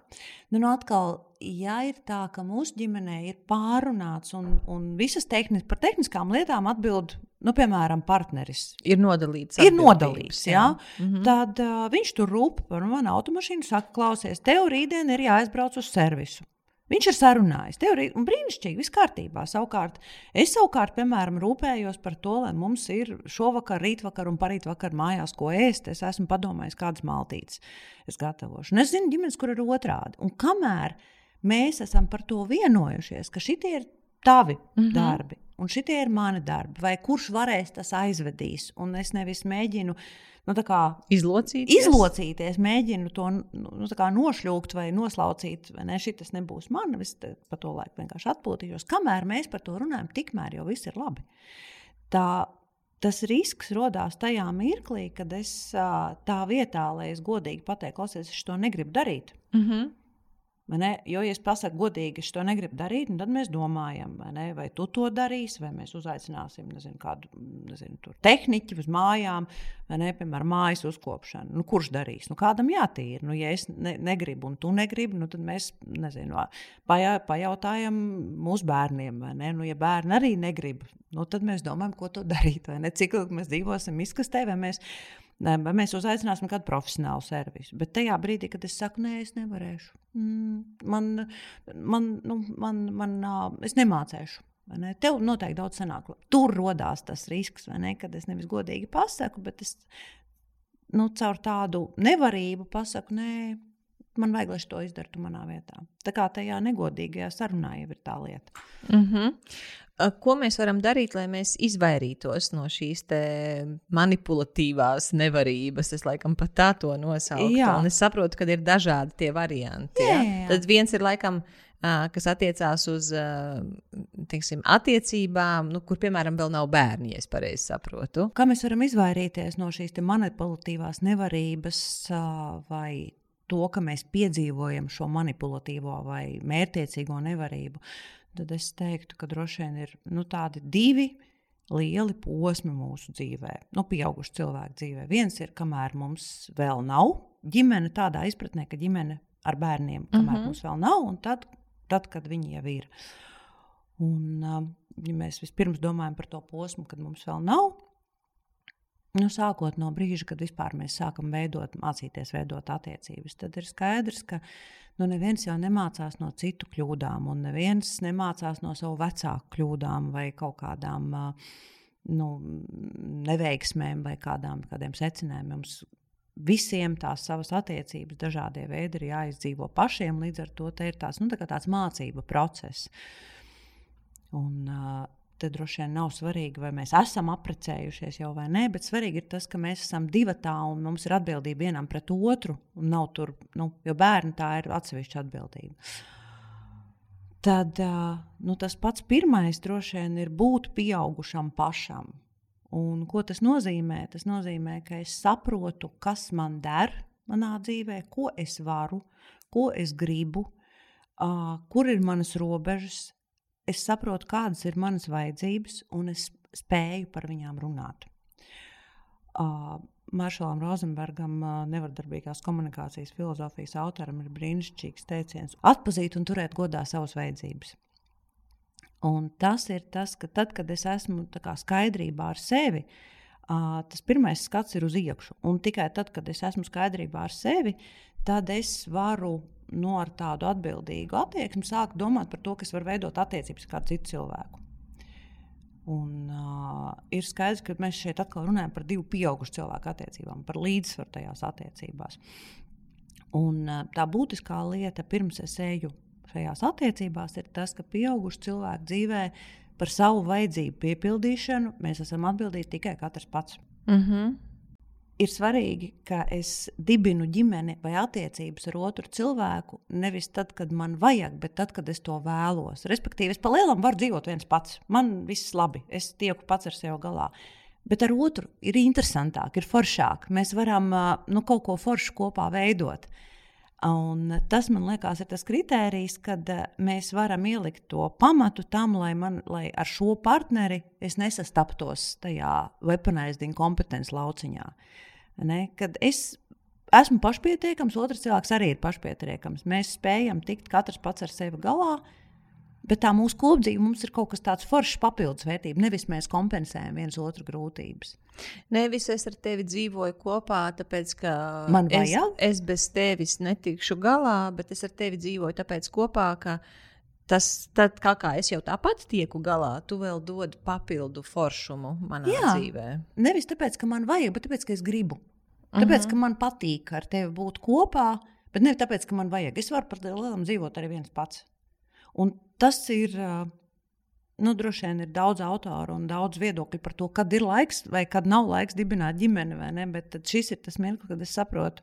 Nu, nu atkal, ja ir tā, ka mūsu ģimenē ir pārunāts un, un visas tehni par tehniskām lietām atbild, nu, piemēram, partneris. Ir nodalīts. Ir nodalīts, jā. jā. Mm -hmm. Tad uh, viņš tur rūp par manu automašīnu, saka, klausies, tev rītdien ir jāaizbrauc uz servisu. Viņš ir sarunājis. Teorija un brīnišķīgi, viss kārtībā. Savukārt, es savukārt, piemēram, rūpējos par to, lai mums ir šovakar, rītvakar un parītvakar mājās, ko ēst. Es esmu padomājis, kādas maltītes es gatavošu. Un es zinu, ģimenes, kur ir otrādi. Un kamēr mēs esam par to vienojušies, ka šitie ir tavi mm -hmm. darbi un šitie ir mani darbi, vai kurš varēs tas aizvedīs, un es nevis mēģinu nu, izlocīties. izlocīties, mēģinu to nu, nošļūkt vai noslaucīt, vai ne, šis nebūs man, es par to laiku vienkārši atpūtīšos. Kamēr mēs par to runājam, tikmēr jau viss ir labi. Tā, tas risks radās tajā mirklī, kad es tā vietā, lai es godīgi pateiktu, klausies, es to negribu darīt. Mm -hmm. Jo, ja es pasaku godīgi, es to negribu darīt, tad mēs domājam, vai, vai tu to darīsi, vai mēs uzaicināsim nezinu, kādu nezinu, tehniķu uz mājām, vai ne? piemēram, mājas uzkopšanu. Nu, kurš darīs? Nu, kādam jātīra. Nu, ja es ne, negribu un tu negribi, nu, tad mēs nezinu, pajā, pajautājam mūsu bērniem. Nu, ja bērni arī negrib, nu, tad mēs domājam, ko to darīt. Cik ilgi mēs dzīvosim izkastē, vai mēs vai mēs uzaicināsim kādu profesionālu servisu. Bet tajā brīdī, kad es saku, nē, es nevarēšu, mm, man, man, nu, man, man, es nemācīšu. Ne? Tev noteikti daudz sanāk. Tur radās tas risks, ne? kad es nevis godīgi pasaku, bet es nu, caur tādu nevarību pasaku, nē, man vajag, lai to izdarītu manā vietā. Tā kā tajā negodīgajā sarunā jau ir tā lieta. Mm -hmm. Ko mēs varam darīt, lai mēs izvairītos no šīs manipulatīvās nevarības? Es laikam pat tā to nosaucu. Es saprotu, ka ir dažādi tie varianti. Jā, jā. Jā. Tad viens ir laikam. Kas attiecās uz teiksim, attiecībām, nu, kur, piemēram, vēl nav bērni, ja es pareizi saprotu. Kā mēs varam izvairīties no šīs manipulatīvās nevarības vai to, ka mēs piedzīvojam šo manipulatīvo vai mērķiecīgo nevarību? Tad es teiktu, ka droši vien ir nu, tādi divi lieli posmi mūsu dzīvē, nu, pieaugušu cilvēku dzīvē. Viens ir, kamēr mums vēl nav ģimene, tādā izpratnē, ka ģimene ar bērniem, kamēr mhm. -huh. mums vēl nav, un tad, tad kad viņi jau ir. Un, ja mēs vispirms domājam par to posmu, kad mums vēl nav, nu, sākot no brīža, kad mēs sākam veidot, mācīties veidot attiecības, tad ir skaidrs, ka nu, neviens jau nemācās no citu kļūdām, un neviens nemācās no savu vecāku kļūdām vai kaut kādām nu, neveiksmēm vai kādām, kādiem secinājumiem. Visiem tās savas attiecības, dažādie veidi ir jāizdzīvo pašiem. Līdz ar to ir tās, nu, tā tāds mācību process. Un, uh, Tad droši vien nav svarīgi, vai mēs esam apprecējušies jau vai nē, bet svarīgi ir tas, ka mēs esam divi tā un mums ir atbildība vienam pret otru. Nav tur, nu, jo bērni tā ir atsevišķa atbildība. Tad nu, tas pats pirmais droši vien ir būt pieaugušam pašam Un ko tas nozīmē? Tas nozīmē, ka es saprotu, kas man der manā dzīvē, ko es varu, ko es gribu, uh, kur ir manas robežas. Es saprotu, kādas ir manas vajadzības, un es spēju par viņām runāt. Uh, Maršalam Rozenbergam, uh, nevardarbīgās komunikācijas filozofijas autoram, ir brīnišķīgs teiciens: atpazīt un turēt godā savas vajadzības. Un tas ir tas, ka tad, kad es esmu skaidrībā ar sevi, uh, tas pirmais skats ir uz iekšā. Un tikai tad, kad es esmu skaidrībā ar sevi, tad es varu nu, tādu atbildīgu attieksmi sākt domāt par to, kas var veidot attiecības ar citu cilvēku. Un, uh, ir skaidrs, ka mēs šeit atkal runājam par divu pieaugušu cilvēku attiecībām, par līdzsvaru tajās attiecībās. Un, uh, tā būtiskā lieta, pirms es eju šajās attiecībās, ir tas, ka pieaugušu cilvēku dzīvē par savu vajadzību piepildīšanu mēs esam atbildīgi tikai katrs pats. Mm -hmm. Ir svarīgi, ka es dibinu ģimeni vai attiecības ar otru cilvēku nevis tad, kad man vajag, bet tad, kad es to vēlos. Respektīvi, es pa lielam varu dzīvot viens pats. Man viss labi, es tieku pats ar sevi galā. Bet ar otru ir interesantāk, ir foršāk. Mēs varam nu, kaut ko foršu kopā veidot. Uh, Un tas man liekas, ir tas kriterijs, kad eh, mēs varam ielikt to pamatu tam, lai, man, lai ar šo partneri es nesastaptos tajā weaponized kompetences lauciņā. Ne? Kad es esmu pašpietiekams, otrs cilvēks arī ir pašpietiekams. Mēs spējam tikt katrs pats ar sevi galā, Bet tā mūsu kopdzīve mums ir kaut kas tāds foršs papildus vērtība. Nevis mēs kompensējam viens otru grūtības. Nevis es ar tevi dzīvoju kopā, tāpēc ka man vajag. Es, es bez tevis netikšu galā, bet es ar tevi dzīvoju tāpēc kopā, ka tas, tad, kā, kā es jau tāpat tieku galā, tu vēl dod papildu foršumu manā Jā, dzīvē. Nevis tāpēc, ka man vajag, bet tāpēc, ka es gribu. Tāpēc, uh -huh. ka man patīk ar tevi būt kopā, bet nevis tāpēc, ka man vajag. Es varu par lielam dzīvot arī viens pats. Un tas ir. Nu, droši vien ir daudz autoru un daudz viedokļu par to, kad ir laiks vai kad nav laiks dibināt ģimeni. Bet šis ir tas mirklis, kad es saprotu,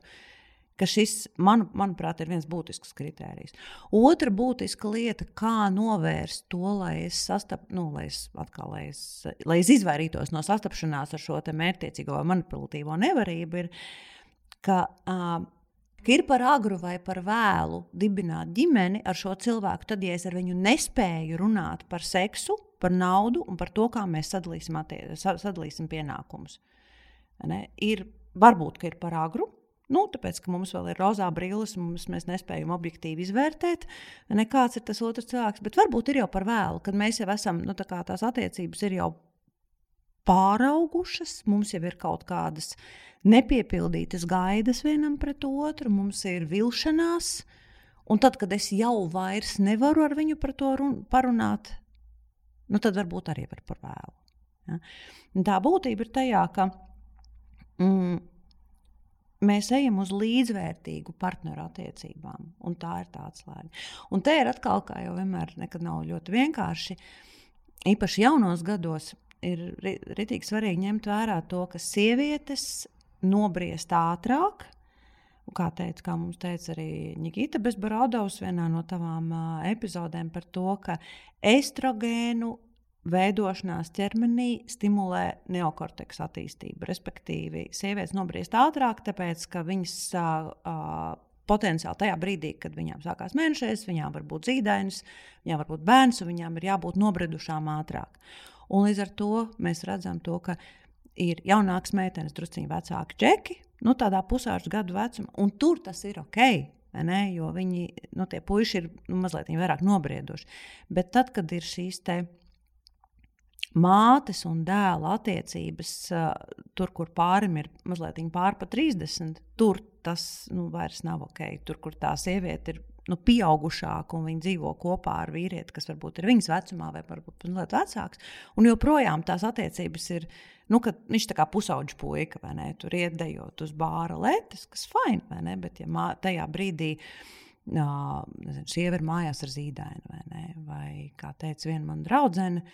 ka šis, man, manuprāt, ir viens būtisks kritērijs. Otra būtiska lieta, kā novērst to, lai es, sastap, nu, lai es, atkal, lai es, lai es izvairītos no sastapšanās ar šo mērķiecīgo vai manipulatīvo nevarību, ir, ka uh, ka ir par agru vai par vēlu dibināt ģimeni ar šo cilvēku, tad, ja es ar viņu nespēju runāt par seksu, par naudu un par to, kā mēs sadalīsim, sadalīsim pienākumus. Ne? Ir, varbūt, ka ir par agru. Nu, tāpēc, ka mums vēl ir rozā brīnums, mums mēs nespējam objektīvi izvērtēt, ne, kāds ir tas otrs cilvēks. Bet varbūt ir jau par vēlu, kad mēs jau esam, nu, tā tās attiecības ir jau pāraugušas, mums jau ir kaut kādas nepiepildītas gaidas vienam pret otru, mums ir vilšanās. Un tad, kad es jau vairs nevaru ar viņu par to run, parunāt, nu tad varbūt arī var par vēlu. Ja? Tā būtība ir tajā, ka mm, mēs ejam uz līdzvērtīgu partneru attiecībām, un tā ir tā atslēga. Un te ir atkal, kā jau vienmēr, nekad nav ļoti vienkārši, īpaši jaunos gados, ir ritīgi svarīgi ņemt vērā to, ka sievietes nobriest ātrāk. Kā, teica, kā mums teica arī Nikita Bezbarodovs vienā no tavām uh, epizodēm par to, ka estrogēnu veidošanās ķermenī stimulē neokorteks attīstību. Respektīvi, sievietes nobriest ātrāk, tāpēc ka viņas uh, potenciāli tajā brīdī, kad viņām sākās mēnešais, viņām var būt zīdainis, viņām var būt bērns, un viņām ir jābūt nobridušām ātrāk. Un līdz ar to mēs redzam, to, ka ir jaunākas meitenes, drusciņi vecāki džeki, nu, tādā pusauģa gadu vecumā, un tur tas ir ok. Ne, jo viņi, nu, tie puiši ir nu, mazliet vairāk nobrieduši. Bet tad, kad ir šīs te mātes un dēla attiecības, tur, kur pārim ir mazliet pāri pa 30, tur tas nu, vairs nav ok. Tur, kur tā sieviete ir nu, pieaugušāka un viņa dzīvo kopā ar vīrieti, kas varbūt ir viņas vecumā vai varbūt mazliet vecāks, un joprojām tās attiecības ir. Nu, viņš ir kā pusauģis puika, vai ne? Tur iedējot uz bāra lietas, kas ir fini, vai ne? Bet, ja mā, tajā brīdī uh, sieva ir mājās ar zīdaini, vai ne? Vai, kā teica viena mana draudzene,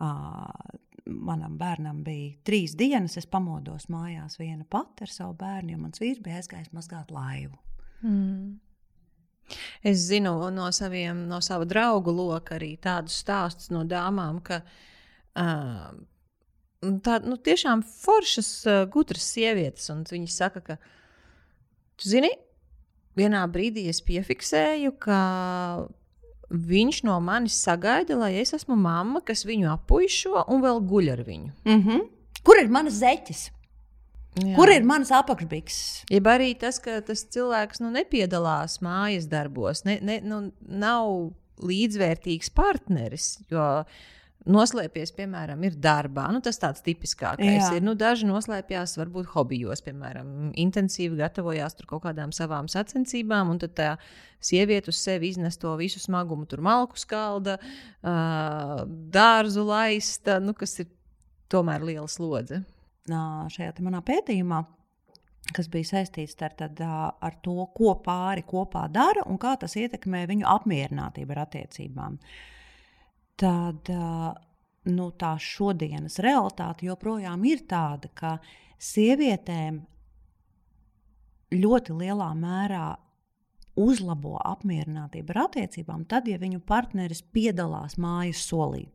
uh, manam bērnam bija trīs dienas, es pamodos mājās viena pati ar savu bērnu, jo mans vīrs bija aizgājis mazgāt laivu. Mm. Es zinu no, saviem, no sava draugu loka arī tādus stāstus no dāmām, ka uh, tā, nu, tiešām foršas, uh, gudras sievietes, un viņas saka, ka, tu zini, vienā brīdī es piefiksēju, ka viņš no manis sagaida, lai es esmu mamma, kas viņu apuišo un vēl guļ ar viņu. Mm -hmm. Kur ir manas zeķes? Jā. Kur ir mans apakšbiks? Jeb arī tas, ka tas cilvēks nu, nepiedalās mājas darbos, ne, ne, nu, nav līdzvērtīgs partneris. Jo noslēpties, piemēram, ir darbā. Nu, tas tāds tipiskākais Jā. ir. Nu, daži noslēpjas varbūt hobijos, piemēram, intensīvi gatavojās kaut kādām savām sacensībām, un tad tā sieviete uz sevi iznes to visu smagumu, tur malku skalda, dārzu laista, nu, kas ir tomēr liela slodze. Šajā manā pētījumā kas bija saistīts ar, tad, ar to, ko pāri kopā dara un kā tas ietekmē viņu apmierinātību ar attiecībām. Tad nu, tā šodienas realitāte joprojām ir tāda, ka sievietēm ļoti lielā mērā uzlabo apmierinātību ar attiecībām, tad, ja viņu partneris piedalās mājas solī.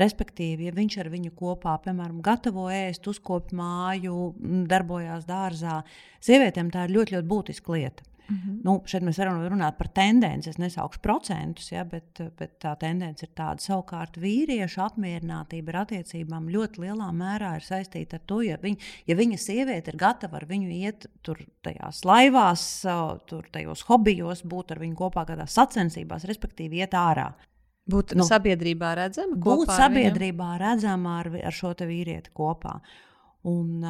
Respektīvi, ja viņš ar viņu kopā, piemēram, gatavo ēst, uzkopja māju, darbojās dārzā, sievietēm tā ir ļoti, ļoti būtiska lieta. Mm -hmm. nu, šeit mēs varam runāt par tendenci. Es nesaukšu procentus, ja, bet, bet tā tendence ir tāda. Savukārt, vīriešu apmierinātība ar attiecībām ļoti lielā mērā ir saistīta ar to, ja, viņ, ja viņa sieviete ir gatava ar viņu iet tur tajās laivās, tur tajos hobijos, būt ar viņu kopā kādās sacensībās, respektīvi iet ārā. Būt nu, sabiedrībā redzama. Būt sabiedrībā redzama ar, ar šo vīrieti kopā. Un,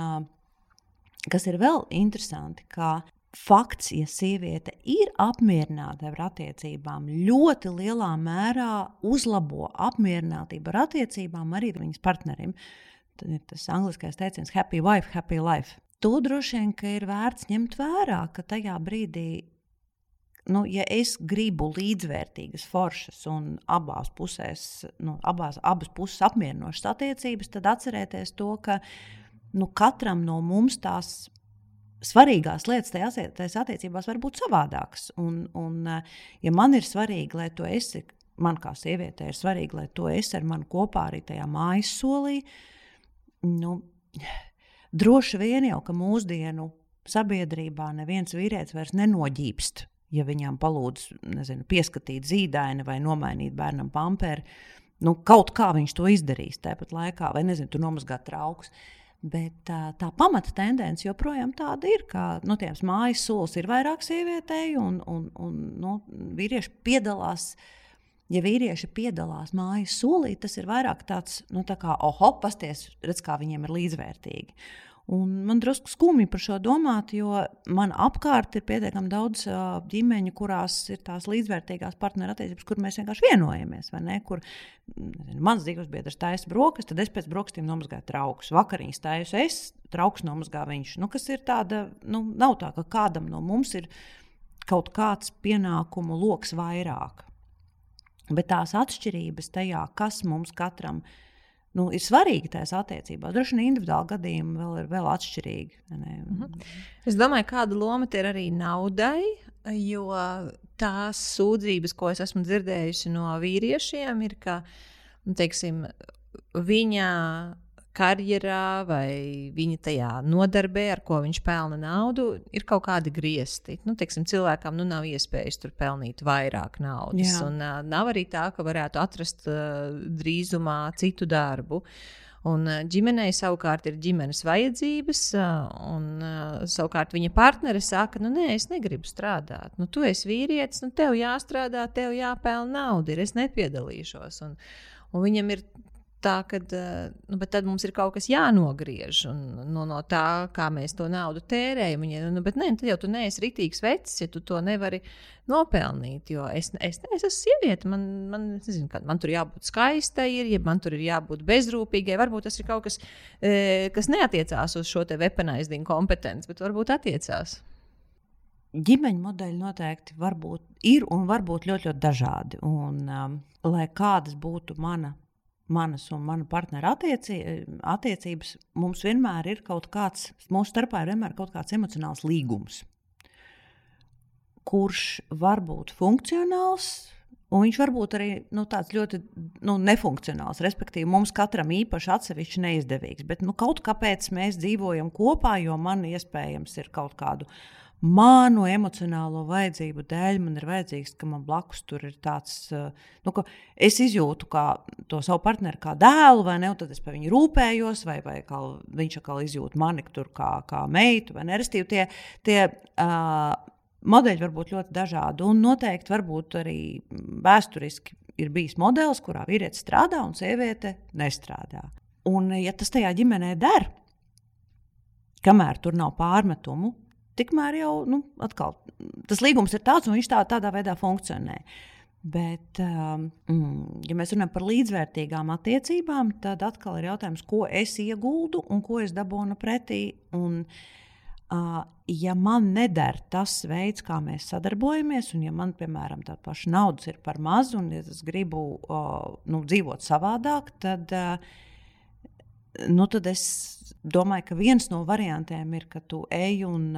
kas ir vēl interesanti, ka fakts, ja sieviete ir apmierināta ar attiecībām, ļoti lielā mērā uzlabo apmierinātību ar attiecībām arī viņas partnerim. Tad ir tas angliskais teiciens, happy wife, happy life. To droši vien ir vērts ņemt vērā, ka tajā brīdī, nu, ja es gribu līdzvērtīgas, foršas un abās pusēs, nu, abās, abas puses apmierinošas attiecības, tad atcerieties to, ka nu, katram no mums tās svarīgās lietas tajās attiecībās var būt savādākas. Un, un, ja man ir svarīgi, lai tu esi, man kā sievietei ir svarīgi, lai tu esi ar mani kopā arī tajā mājas solī, nu, droši vien jau, ka mūsdienu sabiedrībā neviens vīrietis vairs nenoģīpst, ja viņam palūdz nezinu, pieskatīt zīdaini vai nomainīt bērnam pamperi. Nu, kaut kā viņš to izdarīs tāpat laikā, vai nezinu, tur nomazgāt traukus. Bet tā, tā pamata tendence joprojām tāda ir, ka nu, tiem mājas solis ir vairāk sievietēji, un, un, un nu, vīrieši piedalās. Ja vīrieši piedalās mājas solī, tas ir vairāk tāds, nu, tā kā, oho, pasties, redz, kā viņiem ir līdzvērtīgi. Un man drusku skumji par šo domāt, jo man apkārt ir pietiekami daudz ģimeņu, kurās ir tās līdzvērtīgās partnerattiecības, kur mēs vienkārši vienojamies. Kur nezinu, mans dzīves biedrs taisa brokas, tad es pēc brokastīm nomazgāju traukus. Vakariņas taisu es, trauks nomazgā viņš. Nu, kas ir tāda, nu, nav tā, ka kādam no mums ir kaut kāds pienākumu lokus vairāk. Bet tās atšķirības tajā, kas mums katram ir nu, ir svarīgi tajās attiecībās. Droši vien individuāli gadījumi vēl ir vēl atšķirīgi. Ne? Mhm. Es domāju, kāda loma ir arī naudai, jo tās sūdzības, ko es esmu dzirdējusi no vīriešiem, ir, ka nu, teiksim, viņa karjerā vai viņa tajā nodarbē, ar ko viņš pelna naudu, ir kaut kādi griezti. Nu, teiksim, cilvēkam nu, nav iespējas tur pelnīt vairāk naudas. Jā. Un, uh, nav arī tā, ka varētu atrast uh, drīzumā citu darbu. Un ģimenei savukārt ir ģimenes vajadzības, un savukārt viņa partneri saka, nu, nē, es negribu strādāt. Nu, tu esi vīrietis, nu, tev jāstrādā, tev jāpelnā nauda, es nepiedalīšos. Un, un viņam ir tā, ka eh, nu, tad mums ir kaut kas jānogriež no, no tā, kā mēs to naudu tērējam. Viņa, nu, bet nē, tad jau tu neesi rītīgs vecs, ja tu to nevari nopelnīt. Jo es, es, es esmu sieviete, man, man, nezinu, man tur jābūt skaistai, ir, ja man tur ir jābūt bezrūpīgai. Varbūt tas ir kaut kas, kas neatiecās uz šo weaponizing kompetenci, bet varbūt attiecās. Ģimeņa modeļi noteikti būt, ir un var būt ļoti, ļoti dažādi. Un, um, lai kādas būtu mana manas un mana partnera attieci, attiecības, mums vienmēr ir kaut kāds, mūsu starpā ir vienmēr kaut kāds emocionāls līgums, kurš var būt funkcionāls. Un viņš var būt arī nu, tāds ļoti nu, nefunkcionāls. Respektīvi, mums katram īpaši atsevišķi neizdevīgs. Bet nu, kaut kāpēc mēs dzīvojam kopā, jo man iespējams ir kaut kāda uh, manu emocionālo vajadzību dēļ man ir vajadzīgs, ka man blakus tur ir tāds, eh, nu, ka es izjūtu to savu partneri kā dēlu, vai ne, tad es par viņu rūpējos, vai, vai kā viņš atkal izjūt mani tur kā, kā meitu, vai ne, restīvi tie, tie uh, modeļi var būt ļoti dažādi, un noteikti varbūt arī vēsturiski ir bijis modelis, kurā vīrietis strādā un sieviete nestrādā. Un, ja tas tajā ģimenē der, kamēr tur nav pārmetumu, tikmēr jau nu, atkal, tas līgums ir tāds, un viņš tā, tādā veidā funkcionē. Bet, um, mm, ja mēs runājam par līdzvērtīgām attiecībām, tad atkal ir jautājums, ko es ieguldu un ko es dabūnu pretī. Un, uh, ja man neder tas veids, kā mēs sadarbojamies, un ja man, piemēram, tāda paša naudas ir par maz, un ja es gribu nu, dzīvot savādāk, tad, nu, tad es domāju, ka viens no variantiem ir, ka tu ej un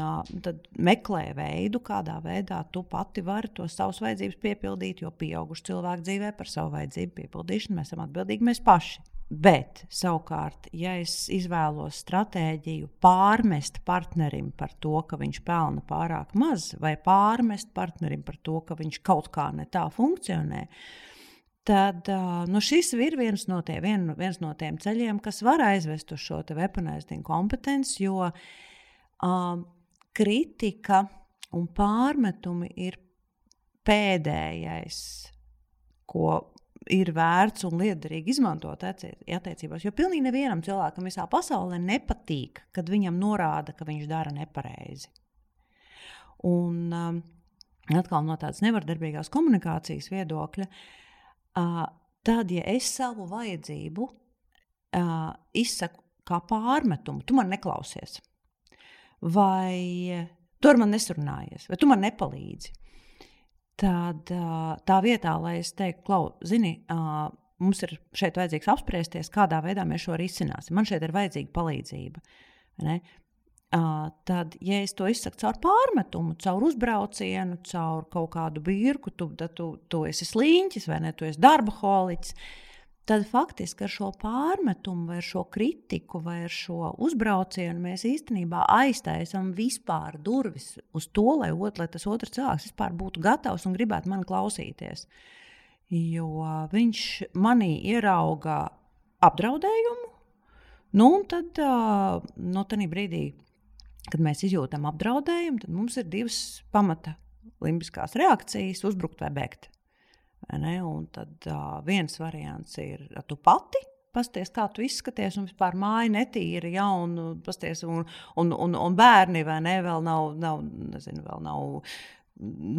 meklē veidu, kādā veidā tu pati vari to savas vajadzības piepildīt, jo pieauguši cilvēki dzīvē par savu vajadzību piepildīšanu mēs esam atbildīgi mēs paši. Bet, savukārt, ja es izvēlos stratēģiju pārmest partnerim par to, ka viņš pelna pārāk maz, vai pārmest partnerim par to, ka viņš kaut kā ne tā funkcionē, tad nu, šis ir viens no, tie, vien, viens no tiem ceļiem, kas var aizvest uz šo weaponizing kompetenci, jo uh, kritika un pārmetumi ir pēdējais, ko ir vērts un liederīgi izmantot attiecībās. Jo pilnīgi nevienam cilvēkam visā pasaulē nepatīk, kad viņam norāda, ka viņš dara nepareizi. Un um, atkal no tādas nevardarbīgās komunikācijas viedokļa, uh, tad, ja es savu vajadzību uh, izsaku kā pārmetumu, tu man neklausies, vai tu ar mani nesurunājies, vai tu man nepalīdzi, tad uh, tā vietā, lai es teiktu, klau, zini, uh, mums ir šeit vajadzīgs apspriesties, kādā veidā mēs šo risināsim. Man šeit ir vajadzīga palīdzība. Ne? Uh, tad, ja es to izsaku caur pārmetumu, caur uzbraucienu, caur kaut kādu birku, tu, tu, tu esi sliņķis vai ne, tu esi darba holiķis, tad faktiski ar šo pārmetumu, vai šo kritiku, vai šo uzbraucienu mēs īstenībā aiztaisām vispār durvis uz to, lai, ot, lai tas otrs cilvēks vispār būtu gatavs un gribētu mani klausīties. Jo viņš manī ierauga apdraudējumu, nu, un tad no tādā brīdī kad mēs izjūtam apdraudējumu, tad mums ir divas pamata limbiskās reakcijas - uzbrukt vai bēgt. Un tad uh, viens variants ir tu pati. Pasties, kā tu izskaties, un vispār māja netīra, ja, un, pasties, un, un, un, un bērni vai ne, vēl nav, nav, nezinu, vēl nav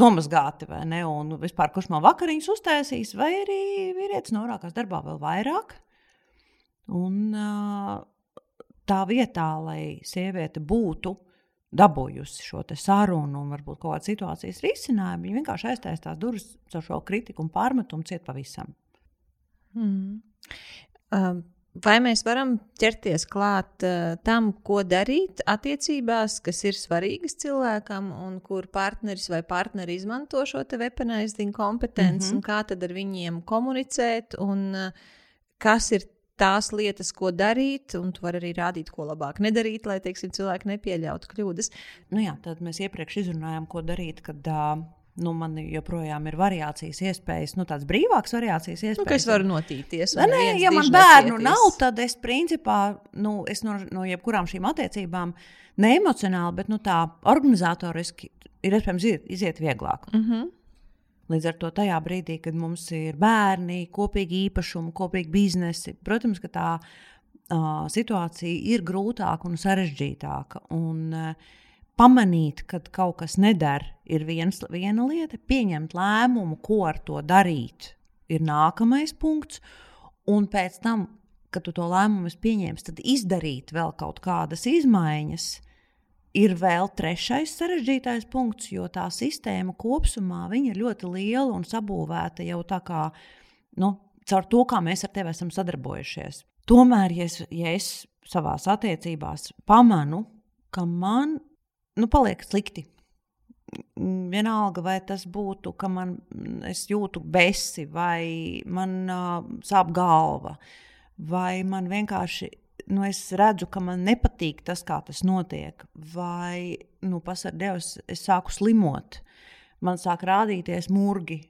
nomazgāti, vai ne, un vispār kurš man vakariņas uztaisīs, vai arī vīrietis norākās darbā vēl vairāk. Un, tā vietā, lai sieviete būtu dabūjusi šo sarunu un varbūt kaut kādas situācijas risinājumu, viņa vienkārši aiztaisa tās durvis ar šo kritiku un pārmetumu ciet pavisam. Mm. Um. Vai mēs varam ķerties klāt uh, tam, ko darīt attiecībās, kas ir svarīgas cilvēkam, un kur partneris vai partneri izmanto šo weaponizing kompetenci, mm -hmm. un kā tad ar viņiem komunicēt, un uh, kas ir tās lietas, ko darīt, un tu vari arī rādīt, ko labāk nedarīt, lai teiksim, cilvēki nepieļautu kļūdas. Nu jā, tad mēs iepriekš izrunājām, ko darīt, kad uh, nu, man joprojām ir variācijas iespējas, nu, tādas brīvākas variācijas iespējas. Nu, es varu notīties. Nē, ja man bērnu nav, tad es principā nu, es no, no jebkurām šīm attiecībām ne emocionāli, bet nu, tā organizatoriski ir iespējams iziet vieglāk. Mm -hmm. Līdz ar to tajā brīdī, kad mums ir bērni, kopīgi īpašumi, kopīgi biznesi, protams, ka tā uh, situācija ir grūtāka un sarežģītāka. Un, uh, pamanīt, kad kaut kas nedara, ir viens, viena lieta, pieņemt lēmumu, ko ar to darīt, ir nākamais punkts. Un pēc tam, kad tu to lēmumu pieņemsi, tad izdarīt vēl kaut kādas izmaiņas, ir vēl trešais sarežģītais punkts, jo tā sistēma kopumā ir ļoti liela un sabūvēta jau tā kā nu, caur to, kā mēs ar tevi esam sadarbojušies. Tomēr, ja es, ja es savā attiecībās pamanu, ka man nu, paliek slikti. Vienalga, vai tas būtu, ka man jūtu besi, vai man uh, sāp galva, vai man vienkārši nu, es redzu, ka man nepatīk tas, kā tas notiek, vai, nu, pasargājos, es sāku slimot, man sāk rādīties murgi,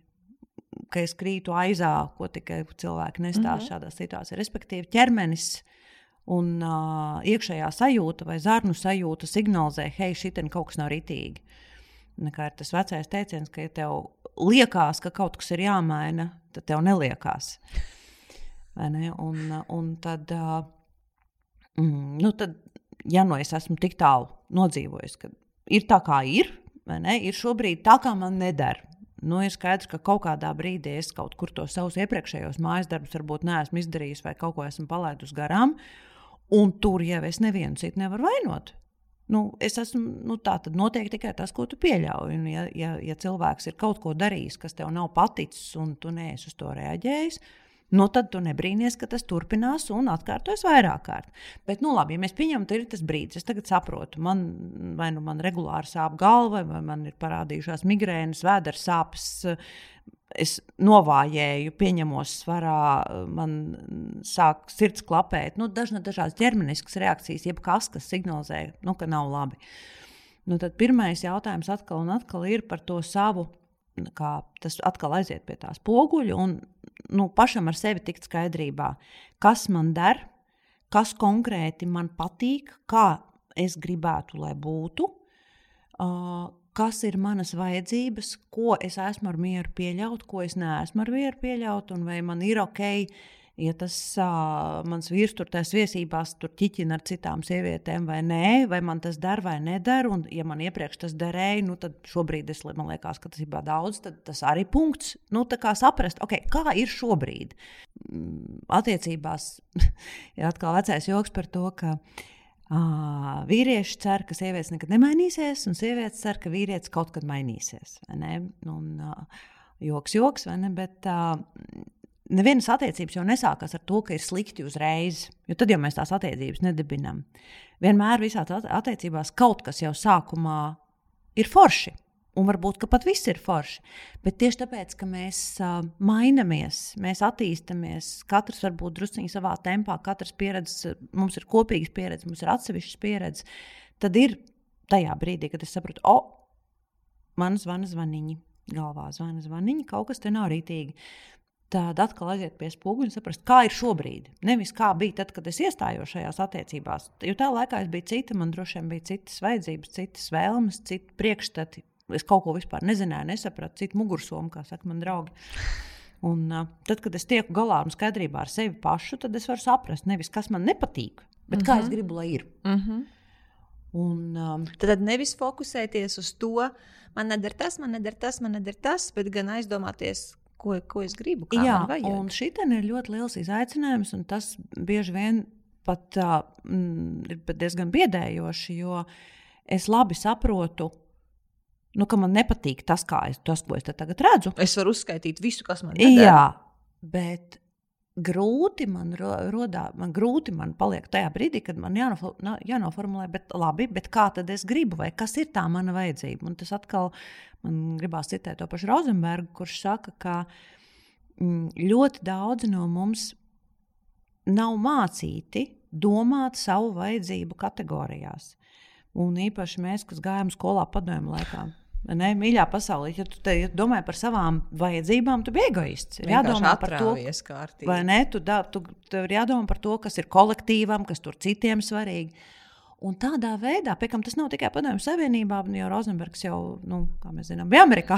ka es krītu aizā, ko tikai cilvēki nestāsta mm -hmm. šādā situācijā. Respektīvi, ķermenis un uh, iekšējā sajūta vai zarnu sajūta signalizē, hei, šī kaut kas nav ritīgi. Kā ir tas vecais teiciens, ka, ja tev liekas, ka kaut kas ir jāmaina, tad tev neliekās. Ne? Un, un tad uh, Mm, nu tad, ja nu es esmu tik tālu nodzīvojis, ka ir tā, kā ir, ir šobrīd tā, kā man nedara. Nu, ir skaidrs, ka kaut kādā brīdī es kaut kur to savus iepriekšējos mājas darbus varbūt neesmu izdarījis vai kaut ko esmu palaidus garām. Un tur jau es nevienu citu nevaru vainot. Nu, es esmu, nu, tā tad notiek tikai tas, ko tu pieļauj. Un, ja, ja, ja cilvēks ir kaut ko darījis, kas tev nav paticis, un tu neesi uz to reaģējis, tad nu, tad tu nebrīnies, ka tas turpinās un atkārtojas vairāk kārt. Bet, nu, labi, ja mēs pieņemam, ka ir tas brīdis, es tagad saprotu, man vai nu man regulāri sāp galva, vai man ir parādījušās migrēnas, vēders sāpes. Es novājēju, pieņemos svarā, man sāk sirds klapēt. Nu, dažna, dažādas ķermeniskas reakcijas, jebkas, kas signalizē, nu, ka nav labi. Nu, tad pirmais jautājums atkal un atkal ir par to savu, kā tas atkal aiziet pie tās poguļa un nu, pašam ar sevi tikt skaidrībā, kas man der, kas konkrēti man patīk, kā es gribētu, lai būtu, kas ir manas vajadzības, ko es esmu ar mieru pieļaut, ko es neesmu ar mieru pieļaut, un vai man ir ok ja tas uh, mans vīrs tur tajās viesībās tur ķiķina ar citām sievietēm vai nē, vai man tas der vai neder, un ja man iepriekš tas derēja, nu tad šobrīd es, man liekas, ka tas ir daudz, tad tas arī punkts. Nu, tā kā saprast, okay, kā ir šobrīd. Mm, attiecībās ir atkal vecais joks par to, ka Uh, vīrieši cer, ka sievietes nekad nemainīsies, un sievietes cer, ka vīrietis kaut kad mainīsies. Un, uh, joks, joks, vai ne? Bet uh, Nevienas attiecības jau nesākas ar to, ka ir slikti uzreiz, jo tad jau mēs tās attiecības nedibinām. Vienmēr visās attiecībās kaut kas jau sākumā ir forši. Un varbūt pat viss ir forši. Bet tieši tāpēc, ka mēs uh, mainamies, mēs attīstāmies, katrs varbūt druskuļi savā tempā, katrs pieredze, mums ir kopīgas pieredzes, mums ir atsevišķas pieredzes. Tad ir tajā brīdī, kad es saprotu, o, oh, man zvana zvaniņi, galvā zvana zvaniņi, kaut kas te nav rītīgi tad atkal aiziet pie spoguļa un saprast, kā ir šobrīd. Nevis kā bija tad, kad es iestājos šajās attiecībās. Jo tajā laikā es biju cita, man droši vien bija citas vajadzības, citas vēlmes, citi priekšstati. Es kaut ko vispār nezināju, nesapratu, citu mugursomu, kā saka man draugi. Un, uh, tad, kad es tieku galā un skaidrībā ar sevi pašu, tad es varu saprast, nevis kas man nepatīk, bet mm -hmm. kā es mhm. gribu, lai ir. Mm -hmm. Un, um, tad nevis fokusēties uz to, man neder tas, man neder tas, man neder tas, bet gan aizdomāties, ko, ko es gribu. Jā, un šī ir ļoti liels izaicinājums, un tas bieži vien pat uh, ir pat diezgan biedējoši, jo es labi saprotu. Nu, ka man nepatīk tas, es, tas, ko es tagad redzu. Es varu uzskaitīt visu, kas man ir. Jā, bet grūti man rodā, man grūti man paliek tajā brīdī, kad man jānoformulē, bet labi, bet kā tad es gribu, vai kas ir tā mana vajadzība? Un tas atkal man gribās citēt to pašu Rozenbergu, kurš saka, ka mm, ļoti daudzi no mums nav mācīti domāt savu vajadzību kategorijās. Un īpaši mēs, kas gājām skolā padomju laikā. Ne, mīļā pasaulē, ja tu, te, ja tu domā par savām vajadzībām, tu biji egoists. Ir jādomā par to, kārtīgi. vai ne? Tu, da, tu, tev ir jādomā par to, kas ir kolektīvam, kas tur citiem svarīgi. Un tādā veidā, pie kam tas nav tikai Padomju Savienībā, jo Rozenbergs jau, nu, kā mēs zinām, bija Amerikā.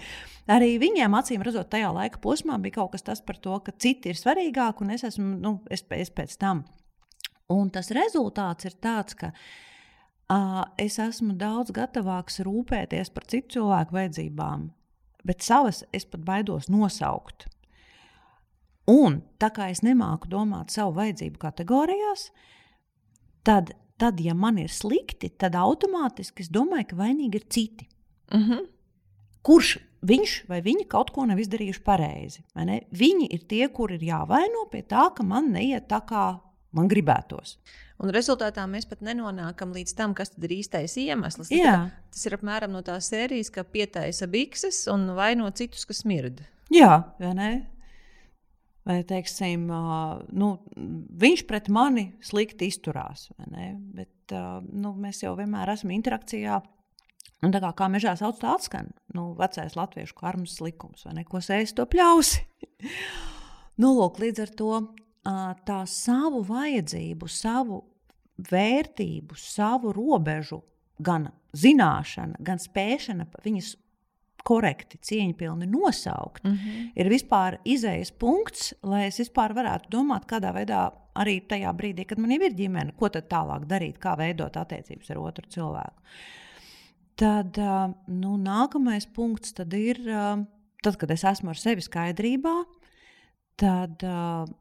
Arī viņiem, acīm redzot, tajā laika posmā bija kaut kas tas par to, ka citi ir svarīgāki un es esmu, nu, es, es pēc tam. Un tas rezultāts ir tāds, ka uh, es esmu daudz gatavāks rūpēties par citu cilvēku vajadzībām, bet savas es pat baidos nosaukt. Un tā kā es nemāku domāt savu vajadzību kategorijās, tad tad, ja man ir slikti, tad automātiski es domāju, ka vainīgi ir citi. Uh -huh. Kurš viņš vai viņa kaut ko nav izdarījuši pareizi? Viņi ir tie, kur ir jāvaino pie tā, ka man neiet tā, kā man gribētos. Un rezultātā mēs pat nenonākam līdz tam, kas ir īstais iemesls. Jā. Tas ir apmēram no tās sērijas, ka pietaisa bikses un vaino citus, kas smird. Jā, vai ne? vai teiksim, nu, viņš pret mani slikti izturās. Bet nu, mēs jau vienmēr esam interakcijā. Un tā kā, kā mežā sauc, tā atskan nu, vecais latviešu karmas likums, vai ne? Ko sēž to pļausi? nu, lūk, līdz ar to tā savu vajadzību, savu vērtību, savu robežu, gan zināšana, gan spēšana viņas korekti, cieņpilni nosaukt, mm -hmm. ir vispār izējas punkts, lai es vispār varētu domāt, kādā veidā arī tajā brīdī, kad man ir ģimene, ko tad tālāk darīt, kā veidot attiecības ar otru cilvēku. Tad nu, nākamais punkts ir, tad, kad es esmu ar sevi skaidrībā, Tad,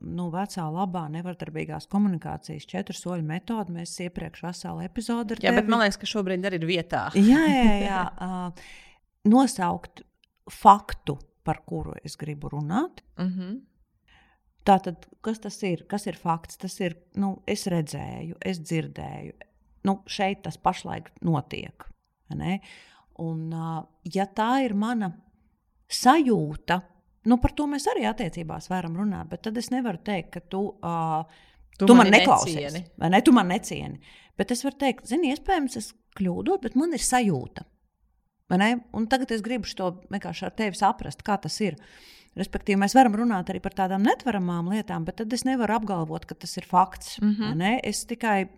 nu, vecā, labā, nevardarbīgās komunikācijas četru soļu metode. Mēs iepriekš veselu epizodi ar Jā, tevi. bet man liekas, ka šobrīd arī ir vietā. jā, jā, jā nosaukt faktu, par kuru es gribu runāt. Mm -hmm. Tātad, kas tas ir? Kas ir fakts? Tas ir, nu, es redzēju, es dzirdēju. Nu, šeit tas pašlaik notiek. Ne? Un, ja tā ir mana sajūta, nu, par to mēs arī attiecībās varam runāt, bet tad es nevaru teikt, ka tu, uh, tu, tu man neklausies. Vai ne? Tu man necieni. Bet es varu teikt, zini, iespējams, es kļūdos, bet man ir sajūta. Un tagad es gribu to vienkārši ar tevi saprast, kā tas ir. Respektīvi, mēs varam runāt arī par tādām netvaramām lietām, bet tad es nevaru apgalvot, ka tas ir fakts. Mm -hmm. Es tikai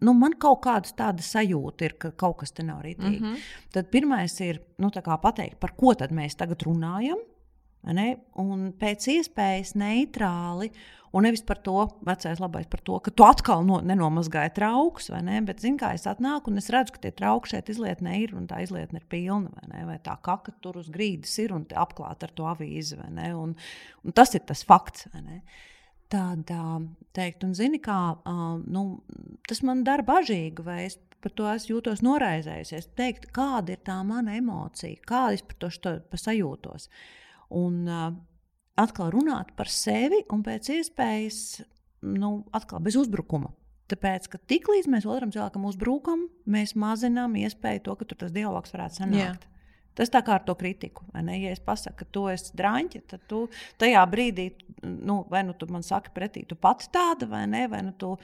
nu, man kaut kāda tāda sajūta ir, ka kaut kas te nav rītīgi. Mm -hmm. Tad pirmais ir nu, pateikt, par ko tad mēs tagad runājam. Un pēc iespējas neitrāli Un nevis par to, vecais labais, par to, ka tu atkal no, nenomazgāji traukus, vai ne? Bet, zini, kā es atnāku un es redzu, ka tie trauki šeit izlietnē ir un tā izlietne ir pilna, vai, ne? vai tā kaka tur uz grīdas ir un apklāta ar to avīzi, vai ne? Un, un tas ir tas fakts, vai ne? Tādā teikt, un zini, kā nu, tas man dara bažīgi, vai es par to es jūtos noraizējusies. Teikt, kāda ir tā mana emocija, kāda es par to šo, sajūtos. Un, uh, atkal runāt par sevi un pēc iespējas nu, atkal bez uzbrukuma. Tāpēc, ka tiklīdz mēs otram cilvēkam uzbrukam, mēs mazinām iespēju to, ka tas dialogs varētu sanākt. Jā. Tas tā kā ar to kritiku. Ja es pasaku, ka tu esi drāņķis, tad tu tajā brīdī, nu, vai nu tu man saki pretī, tu pats tāda, vai ne, vai nu tu.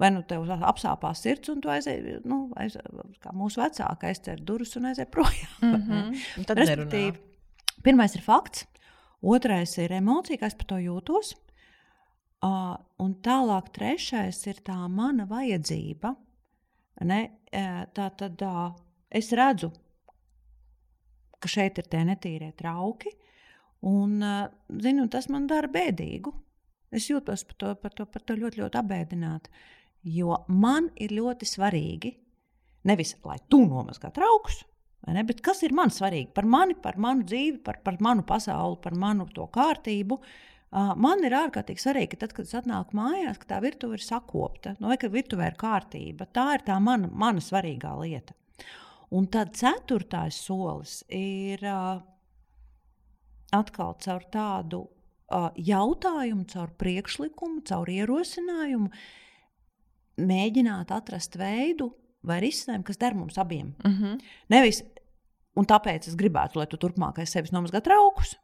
Vai nu tev apsāpās sirds, un tu aizej, nu, aiz, kā mūsu vecāka aizcer durvis un aizej projām. Mm -hmm. Tad Respektīvi, pirmais ir fakts, Otrais ir emocija, kā es par to jūtos. Uh, un tālāk, trešais ir tā mana vajadzība. Ne? Tā tad uh, es redzu, ka šeit ir tie netīrie trauki, un uh, zinu, tas man dara bēdīgu. Es jūtos par to, par to, par to ļoti, ļoti apbēdināti. Jo man ir ļoti svarīgi, nevis lai tu nomazgā traukus, Bet kas ir man svarīgi? Par mani, par manu dzīvi, par, par manu pasauli, par manu to kārtību. Man ir ārkārtīgi svarīgi, ka tad, kad es atnāku mājās, ka tā virtuve ir sakopta, nu, vai ka virtuvē ir kārtība. Tā ir tā mana, mana svarīgā lieta. Un tad ceturtais solis ir atkal caur tādu jautājumu, caur priekšlikumu, caur ierosinājumu, mēģināt atrast veidu, vai risinājumu, kas der mums abiem. Mm -hmm. Nevis, un tāpēc es gribētu, lai tu turpmākais sevis nomazgā traukus.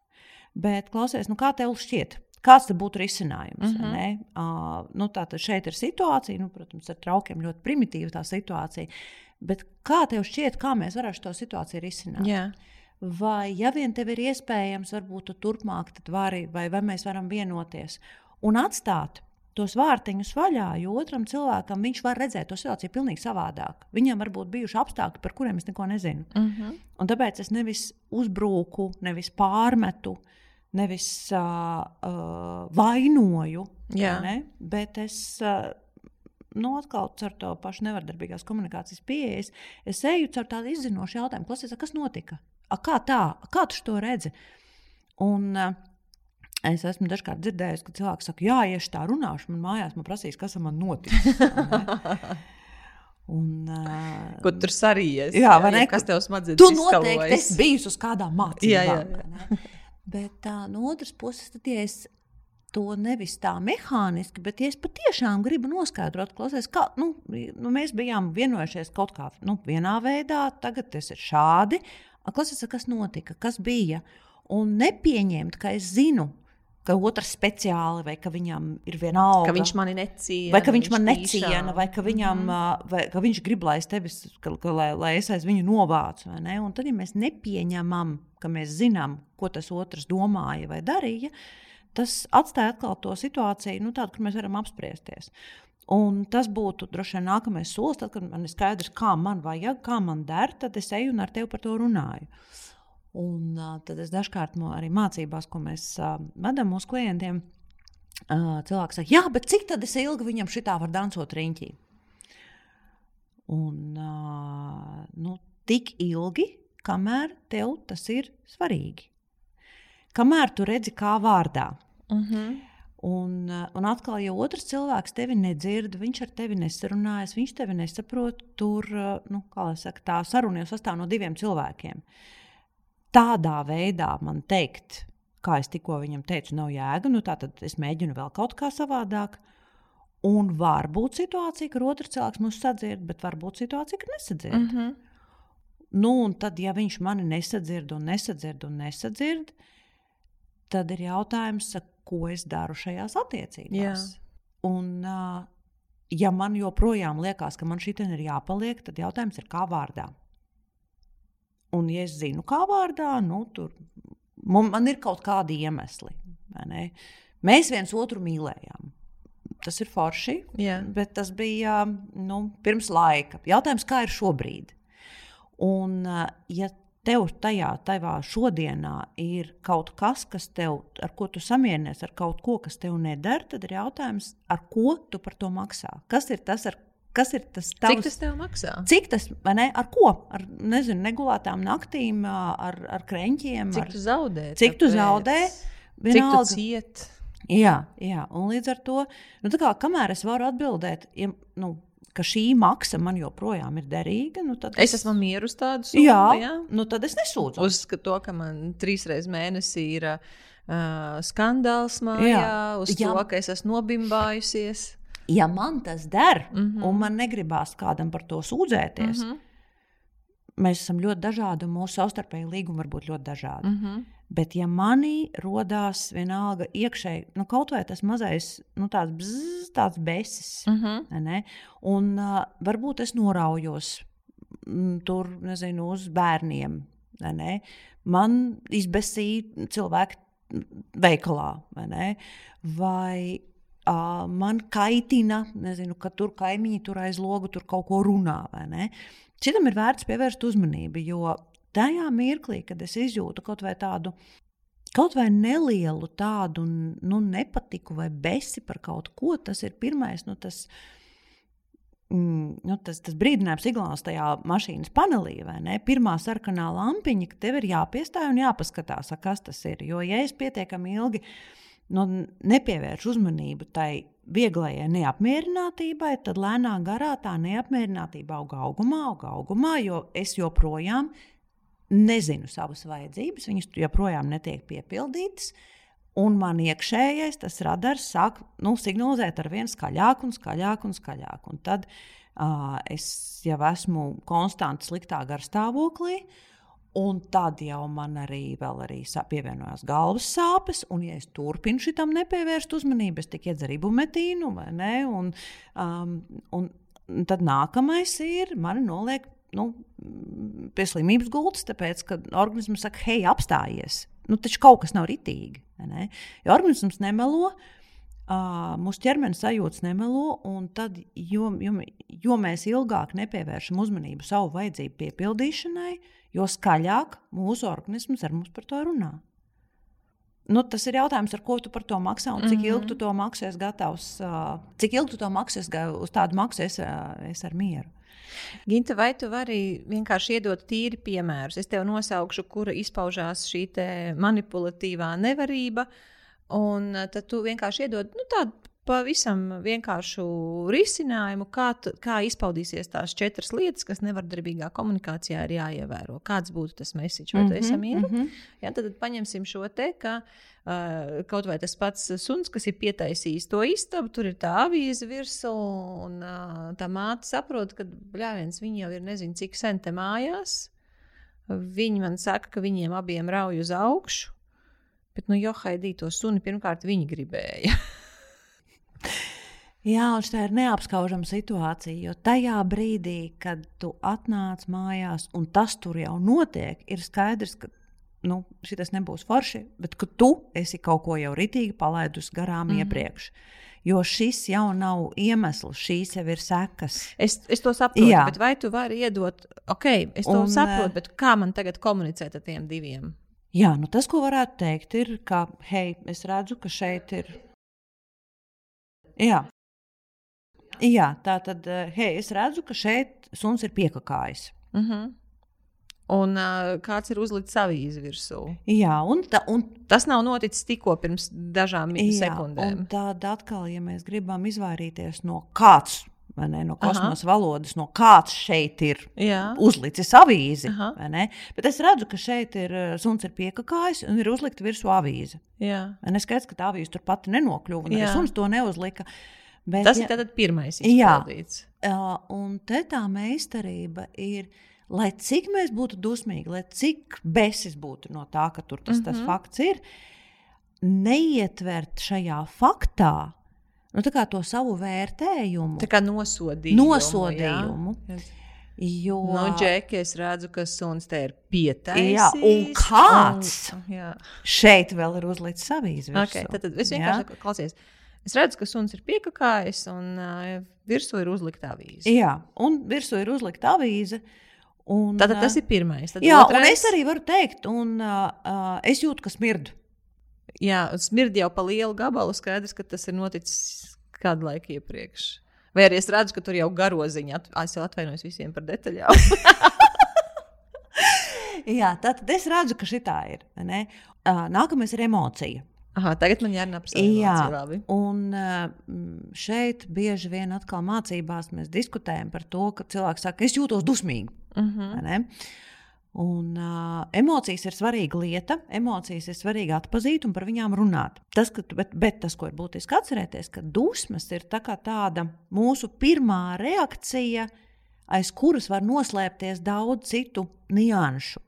Bet, klausies, nu kā tev šķiet, Kāds tad būtu risinājums? Mm -hmm. uh, nu, Tātad šeit ir situācija, nu, protams, ar traukiem ļoti primitīva tā situācija. Bet kā tev šķiet, kā mēs varētu šo situāciju risināt? Jā. Vai, ja vien tev ir iespējams, varbūt tu turpmāk tad vari, vai, vai mēs varam vienoties un atstāt tos vārtiņus vaļā, jo otram cilvēkam viņš var redzēt to situāciju pavisam savādāk. Viņam var būt bijuši apstākļi, par kuriem es neko nezinu. Mm -hmm. Un tāpēc es nevis uzbruku, nevis pārmetu, nevis uh, uh, vainoju, ne? bet es. Uh, Nu, atkal ar to pašu nevardarbīgās komunikācijas pieejas, es eju caur tādu izzinošu jautājumu, klasiskā, kas notika? A, kā tā? A, kā tu to redzi? Un, uh, Es esmu dažkārt dzirdējusi, ka cilvēki saka, jā, es tā runāšu, man mājās man prasīs, kas vai ne? Un, uh, Ko tur sarījies? Jā, vai ne? Kas tev smadzenes Tu noteikti esi bijis uz kādām mācībām. Jā, jā, jā. Bet tā, no otras puses, tad, ja es to nevis tā mehāniski, bet ja es patiešām gribu noskaidrot, klausies, kā nu, nu, mēs bijām vienojušies kaut kā nu, vienā veidā, tagad tas ir šādi. A, Klausies, kas notika, kas bija? Un nepieņemt, ka es zinu, ka otrs speciāli vai ka viņam ir vienalga. Ka viņš mani neciena. Vai ka viņš man tīšām. neciena, vai ka, viņam, mm vai ka viņš grib, lai es, tevis, ka, ka, lai, lai es aiz viņu novācu. Un tad, ja mēs nepieņemam, ka mēs zinām, ko tas otrs domāja vai darīja, tas atstāja atkal to situāciju, nu, tādu, kur mēs varam apspriesties. Un tas būtu droši vien nākamais solis, tad, kad man ir skaidrs, kā man vajag, kā man der, tad es eju un ar tevi par to runāju. Un, uh, tad es dažkārt arī mācībās, ko mēs uh, vedam mūsu klientiem, uh, cilvēks saka, jā, bet cik tad es ilgi viņam šitā var dansot riņķī? Un, uh, nu, tik ilgi, kamēr tev tas ir svarīgi. Kamēr tu redzi, kā vārdā. Mhm. Un, uh, un atkal, ja otrs cilvēks tevi nedzird, viņš ar tevi nesarunājas, viņš tevi nesaprot, tur uh, nu, saka, tā saruna jau sastāv no diviem cilvēkiem. Tādā veidā man teikt, kā es tikko viņam teicu, nav jēga. Nu, tad es mēģinu vēl kaut kā savādāk. Un var būt situācija, ka otrs cilvēks mūs sadzird, bet var būt situācija, ka nesadzird. Mm. Mhm. Nu, un tad, ja viņš mani nesadzird un nesadzird un nesadzird, tad ir jautājums, ko es daru šajās attiecībās. Jā. Un, ja man joprojām liekas, ka man šī ir jāpaliek, tad jautājums ir, kā vārdā. Un, ja es zinu, kā vārdā, nu, tur man, man ir kaut kādi iemesli. Mēs viens otru mīlējām. Tas ir forši, Jā. bet tas bija nu, pirms laika. Jautājums, kā ir šobrīd? Un, ja tev tajā, tajā šodienā ir kaut kas, kas tev, ar ko tu samierinies, ar kaut ko, kas tev neder, tad ir jautājums, ar ko tu par to maksā? Kas ir tas, ar, kas ir tas tavs? Cik tas tev maksā? Cik tas, vai ne, ar ko? Ar nezinu, negulētām naktīm, ar, ar kreņķiem. Cik ar, tu zaudē? Cik tu tāpēc? zaudē? Cik tu Vienalga. ciet? Jā, jā, un līdz ar to, nu, kā, kamēr es varu atbildēt, ja, nu, ka šī maksa man joprojām ir derīga, nu, tad Es esmu mieru uz tādu Jā, summu. Jā? nu, tad es nesūdzu. Uz to, ka man trīs reizes mēnesī ir uh, skandāls mājā, Jā. uz Jā. to, ka es esmu nobimbājusies. Ja man tas der, mm Mhm. -hmm. un man negribās kādam par to sūdzēties, mm Mhm. -hmm. mēs esam ļoti dažādi, un mūsu savstarpēji līgumi var būt ļoti dažādi. Mm Mhm. -hmm. Bet, ja manī radās vienalga iekšēji, nu, kaut vai tas mazais, nu, tāds, bzz, tāds besis, mm Mhm. -hmm. ne? un uh, varbūt es noraujos mm, tur, nezinu, uz bērniem. ne? Man izbēsīja cilvēki veikalā, vai ne? Vai man kaitina, nezinu, ka tur kaimiņi tur aiz logu tur kaut ko runā? Šitam ir vērts pievērst uzmanību, jo tajā mirklī, kad es izjūtu kaut vai tādu, kaut vai nelielu tādu nu, nepatiku vai besi par kaut ko, tas ir pirmais. Nu, tas, Mm, nu, tas, tas brīdinājums signāls tajā mašīnas panelī, vai ne? Pirmā sarkanā lampiņa, ka tev ir jāpiestāj un jāpaskatās, kas tas ir. Jo, ja es pietiekami ilgi nu, nepievēršu uzmanību tai vieglajai neapmierinātībai, tad lēnām garā tā neapmierinātība auga augumā, auga augumā, jo es joprojām nezinu savas vajadzības, viņas joprojām netiek piepildītas. Un man iekšējais tas radars sāk nu, signalizēt ar vien skaļāk un skaļāk un skaļāk. Un tad uh, es jau esmu konstanti sliktā garstāvoklī, Un tad jau man arī, arī pievienojās galvas sāpes, un, ja es turpinu šitam nepievērst uzmanību, es tikai iedzeru ibumetīnu, vai ne? Un, um, un tad nākamais ir, man noliek nu, pie slimības gultas, tāpēc, ka organisms saka, hei, apstājies. Nu, taču kaut kas nav ritīgi. Jo organisms nemelo, uh, mūsu ķermenis sajūtas nemelo, un tad, jo, jo, jo mēs ilgāk nepievēršam uzmanību savu vajadzību piepildīšanai, uh, jo skaļāk mūsu organisms ar mums par to runā. Nu, tas ir jautājums, ar ko tu par to maksā un cik mm -hmm. ilgi tu to maksāsi gatavs, uh, cik ilgi tu to maksāsi uz tādu maksu es, uh, es ar mieru. Ginta, vai tu vari vienkārši iedot tīri piemērus? Es tev nosaukšu, kura izpaužās šī manipulatīvā nevarība, un tad tu vienkārši iedod nu, tādu pavisam vienkāršu risinājumu, kā, kā izpaudīsies tās četras lietas, kas nevardarbīgā komunikācijā ir jāievēro. Kāds būtu tas mesiķis, vai mm -hmm, tu esi mhm, mieru? Mm -hmm. ja, tad, tad paņemsim šo te, ka uh, kaut vai tas pats suns, kas ir pietaisījis to istabu, tur ir tā avīze virsū, un uh, tā māte saprot, ka bļāviens viņi jau ir nezinu cik sen te mājās. Viņi man saka, ka viņiem abiem rauj uz augšu, bet, nu, Johaidī to suni pirmkārt viņi gribēja. Jā, un tā ir neapskaužama situācija, jo tajā brīdī, kad tu atnāc mājās un tas tur jau notiek, ir skaidrs, ka nu, šis nebūs forši, bet ka tu esi kaut ko jau ritīgi palaidus garām mm -hmm. iepriekš. Jo šis jau nav iemesls, šīs jau ir sekas. Es, es to saprotu, Jā. bet vai tu vari iedot, ok, es to un, saprotu, bet kā man tagad komunicēt ar tiem diviem? Jā, nu tas, ko varētu teikt, ir, ka, hei, es redzu, ka šeit ir Jā. Jā, tā tad, eh, hei, es redzu, ka šeit suns ir piekakājis. Uh mhm. -huh. Un uh, kāds ir uzlicis avīzi virsū? Jā, un, ta, un tas nav noticis tikko pirms dažām jā, sekundēm. Tad atkal, ja mēs gribam izvairīties no kāds ne, no kosmosa Aha. valodas, no kāds šeit ir Jā. uzlicis avīzi. Bet es redzu, ka šeit ir eh, suns ir piekakājis un ir uzlikta virsū avīze. Es skaidrs, ka tā avīze tur pati nenokļuva, un arī suns to neuzlika. Bet, Tas ja, ir tātad pirmais izpildīts. Jā, un te tā meistarība ir, lai cik mēs būtu dusmīgi, lai cik besis būtu no tā, ka tur tas, mm -hmm. tas mhm. fakts ir, neietvert šajā faktā nu, to savu vērtējumu, tā kā nosodījumu. nosodījumu. Jā. Jo, no nu, džeki, es redzu, ka suns te ir pieteicis. Jā, un kāds un, jā. šeit vēl ir uzlicis savīs virsū. Okay, tad, tad es vienkārši klausies. Es redzu, ka suns ir piekāpājis un uh, virsū ir uzlikta avīze. Jā, un virsū ir uzlikta avīze. Un, Tātad tas ir pirmais. Tad jā, otrais... un es arī varu teikt, un uh, es jūtu, ka smirdu. Jā, smird jau pa lielu gabalu. Skaidrs, ka tas ir noticis kādu laiku iepriekš. Vai arī es redzu, ka tur jau garoziņā, es jau atvainojos visiem par detaļām. Jā, tad es redzu, ka šī tā ir. Ne? Nākamais ir emocija. Aha, tagad man jārunā par savu emociju. Un šeit bieži vien atkal mācībās mēs diskutējam par to, ka cilvēks saka, es jūtos dusmīgi. Uh mhm. -huh. Un, uh, emocijas ir svarīga lieta, emocijas ir svarīgi atzīt un par viņām runāt. Tas, ka, bet, bet tas, ko ir būtiski atcerēties, ka dusmas ir tā tāda mūsu pirmā reakcija, aiz kuras var noslēpties daudz citu nianšu.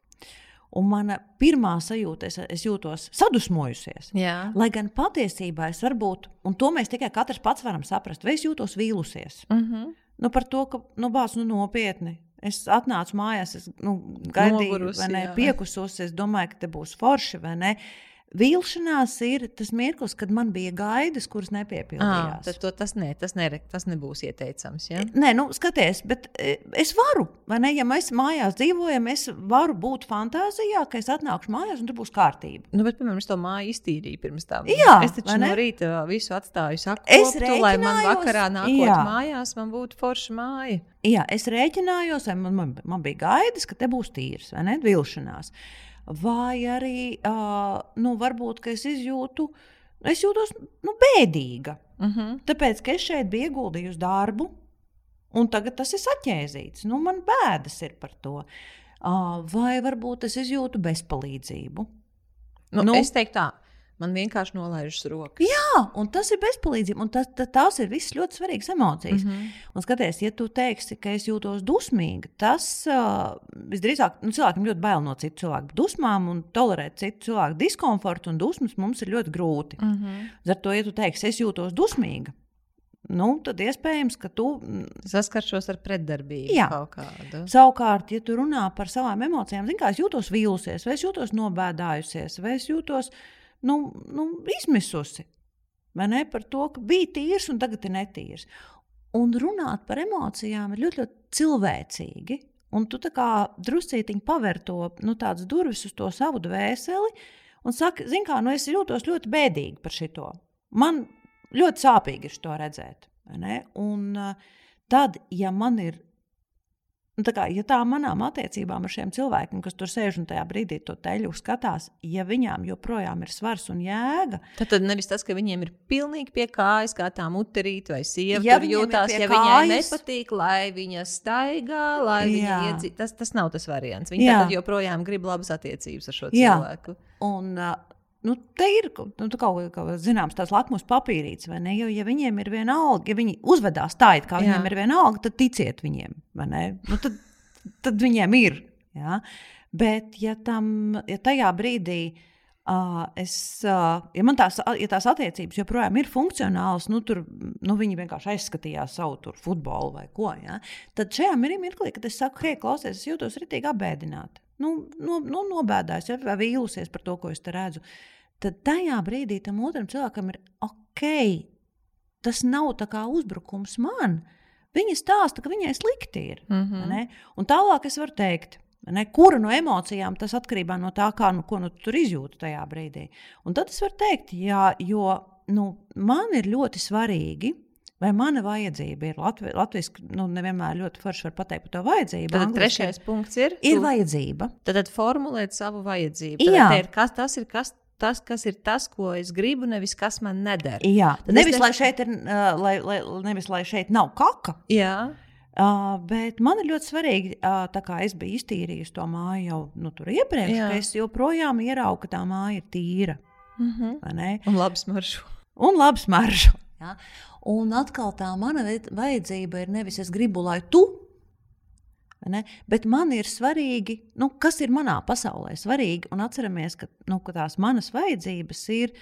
Un mana pirmā sajūta, es, es jūtos sadusmojusies. Jā. Lai gan patiesībā es varbūt, un to mēs tikai katrs pats varam saprast, vai es jūtos vīlusies. Mhm. -huh. nu, par to, ka nu, bāz nu, nopietni Es atnācu mājās, es nu, gaidīju, Nogurusi, vai ne, piekusos. Es domāju, ka te būs forši vai ne. Vilšanās ir tas mirklis, kad man bija gaidas, kuras nepiepildījās. À, to, tas, ne, tas, ne, tas nebūs ieteicams. Ja? Nē, nu, skaties, bet e, es varu, vai ne? Ja mēs mājās dzīvojam, es varu būt fantāzijā, ka es atnākšu mājās un tur būs kārtība. Nu, bet, piemēram, es to māju iztīrīju pirms tam. Jā, es taču no rīta visu atstāju saktu, lai man vakarā nākot jā. mājās, man būtu forša māja. Jā, es rēķinājos, man, man, man bija gaidas, ka te būs tīrs, vai ne? Vilšanās. Uh, vai arī uh, nu, varbūt es izjūtu, es jūtos nu, bēdīga. Uh mhm. -huh. Tāpēc, ka es šeit biju ieguldījusi darbu, un tagad tas ir saķēzīts. Nu, man bēdas ir par to. Uh, vai varbūt es izjūtu bezpalīdzību? Nu, nu, es teiktu, tā. Man vienkārši nolaižas rokas. Jā, un tas ir bezpalīdzība. Tas, tas, tās ir visas ļoti svarīgas emocijas. Mm -hmm. Un skaties, ja tu teiksi, ka es jūtos dusmīga, tas uh, visdrīzāk nu, cilvēkam ļoti bail no citu cilvēku dusmām un tolerēt citu cilvēku diskomfortu un dusmas mums ir ļoti grūti. Mm -hmm. Ar to, ja tu teiksi, es jūtos dusmīga, nu, tad iespējams, ka tu saskaršos ar pretdarbību. Jā, kādu. savukārt, ja tu runā par savām emocijām, zini, kā es jūtos vīlusies, vai es jūtos nobēdājusies, vai es jūtos nu, nu, izmisusi. Vai ne par to, ka bija tīrs un tagad ir netīrs. Un runāt par emocijām ir ļoti, ļoti cilvēcīgi. Un tu kā druscītiņi paver to nu, durvis uz to savu dvēseli un saki, zini, kā nu, es jūtos ļoti bēdīgi par šito. Man ļoti sāpīgi ir to redzēt. Un uh, tad, ja man ir Un tā kā, ja tā manām attiecībām ar šiem cilvēkiem, kas tur sēž un tajā brīdī to teļu skatās, ja viņām joprojām ir svars un jēga, tad, tad nevis tas, ka viņiem ir pilnīgi pie kājas, kā tā muterīte vai sieva ja jūtās, ja kājas, viņai nepatīk, lai viņa staigā, lai jā. viņa iedzīvo. Tas, tas nav tas variants. Viņa joprojām grib labas attiecības ar šo cilvēku. Jā. Un, uh, Nu, te ir nu, kaut kas zināms, tāds lakmus papīrītis, vai ne? Jo, ja viņiem ir viena alga, ja viņi uzvedās tā, it kā Jā. viņiem ir viena alga, tad ticiet viņiem, vai ne? Nu, tad, tad viņiem ir. Ja? Bet, ja, tam, ja tajā brīdī uh, es, uh, ja man tās, ja tās attiecības joprojām ir funkcionālas, nu, tur nu, viņi vienkārši aizskatījās savu tur, futbolu vai ko, ja? tad šajā mirklī, kad es saku, hei, klausies, es jūtos ritīgi apbēdināti nu, no, nu, nobēdājis vai vīlusies par to, ko es te redzu, tad tajā brīdī tam otram cilvēkam ir ok. Tas nav tā kā uzbrukums man. Viņa stāsta, ka viņai slikti ir. Mm -hmm. Un tālāk es varu teikt, ne, kura no emocijām tas atkarībā no tā, kā, nu, ko nu, tu tur izjūti tajā brīdī. Un tad es varu teikt, jā, jo nu, man ir ļoti svarīgi Vai mana vajadzība ir Latvi, latviešu, nu, nevienmēr ļoti forši var pateikt par to vajadzību. Tad trešais ir, punkts ir. Ir tu, vajadzība. Tad, tad formulēt savu vajadzību. Tad Jā, ir, kas, tas ir kas. Tas, kas ir tas, ko es gribu, nevis kas man neder. Jā, tad nevis, ne... lai šeit ir, uh, lai, lai, nevis lai šeit nav kaka. Jā. Uh, bet man ir ļoti svarīgi, uh, tā kā es biju iztīrījusi to māju jau nu, iepriekš, Jā. ka es joprojām ieraugu, ka tā māja ir tīra. Mm -hmm. Un labi smaržo. Un labi smaržo. Ja? Un atkal tā mana vajadzība ir nevis es gribu, lai tu, ne, bet man ir svarīgi, nu, kas ir manā pasaulē svarīgi. Un atceramies, ka, nu, ka tās manas vajadzības ir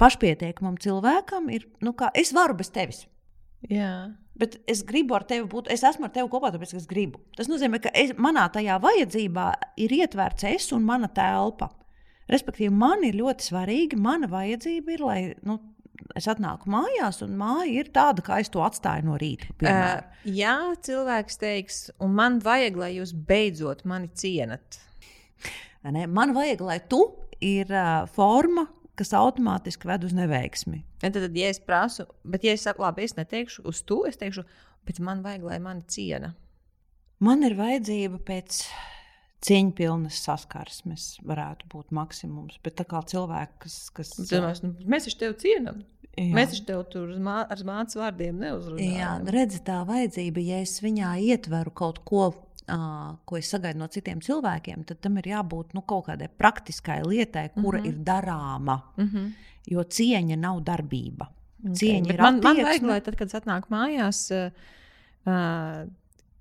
pašpietiekamam cilvēkam, ir, nu, kā es varu bez tevis. Jā. Bet es gribu ar tevi būt, es esmu ar tevi kopā, tāpēc es gribu. Tas nozīmē, ka es, manā tajā vajadzībā ir ietverts es un mana telpa. Respektīvi, man ir ļoti svarīgi, mana vajadzība ir, lai nu, es atnāku mājās, un māja ir tāda, kā es to atstāju no rīta. Piemēram. Uh, jā, cilvēks teiks, un man vajag, lai jūs beidzot mani cienat. Ne? Man vajag, lai tu ir uh, forma, kas automātiski ved uz neveiksmi. Ja tad, tad, ja es prasu, bet, ja es saku, labi, es neteikšu uz to, es teikšu, bet man vajag, lai mani ciena. Man ir vajadzība pēc cieņpilnas saskarsmes varētu būt maksimums. Bet kā cilvēki, kas. kas Zinās, nu, mēs taču tevi cienām. Jā. Mēs taču tev tur mā, ar mācību vārdiem neuzrunājam. Jā, redzi, tā vajadzība, ja es viņā ietveru kaut ko, uh, ko es sagaidu no citiem cilvēkiem, tad tam ir jābūt nu, kaut kādai praktiskai lietai, kura mm -hmm. ir darāma. Mm -hmm. Jo cieņa nav darbība. Okay. Cieņa Bet ir man, man vajag, lai tad, kad es atnāku mājās, uh, uh,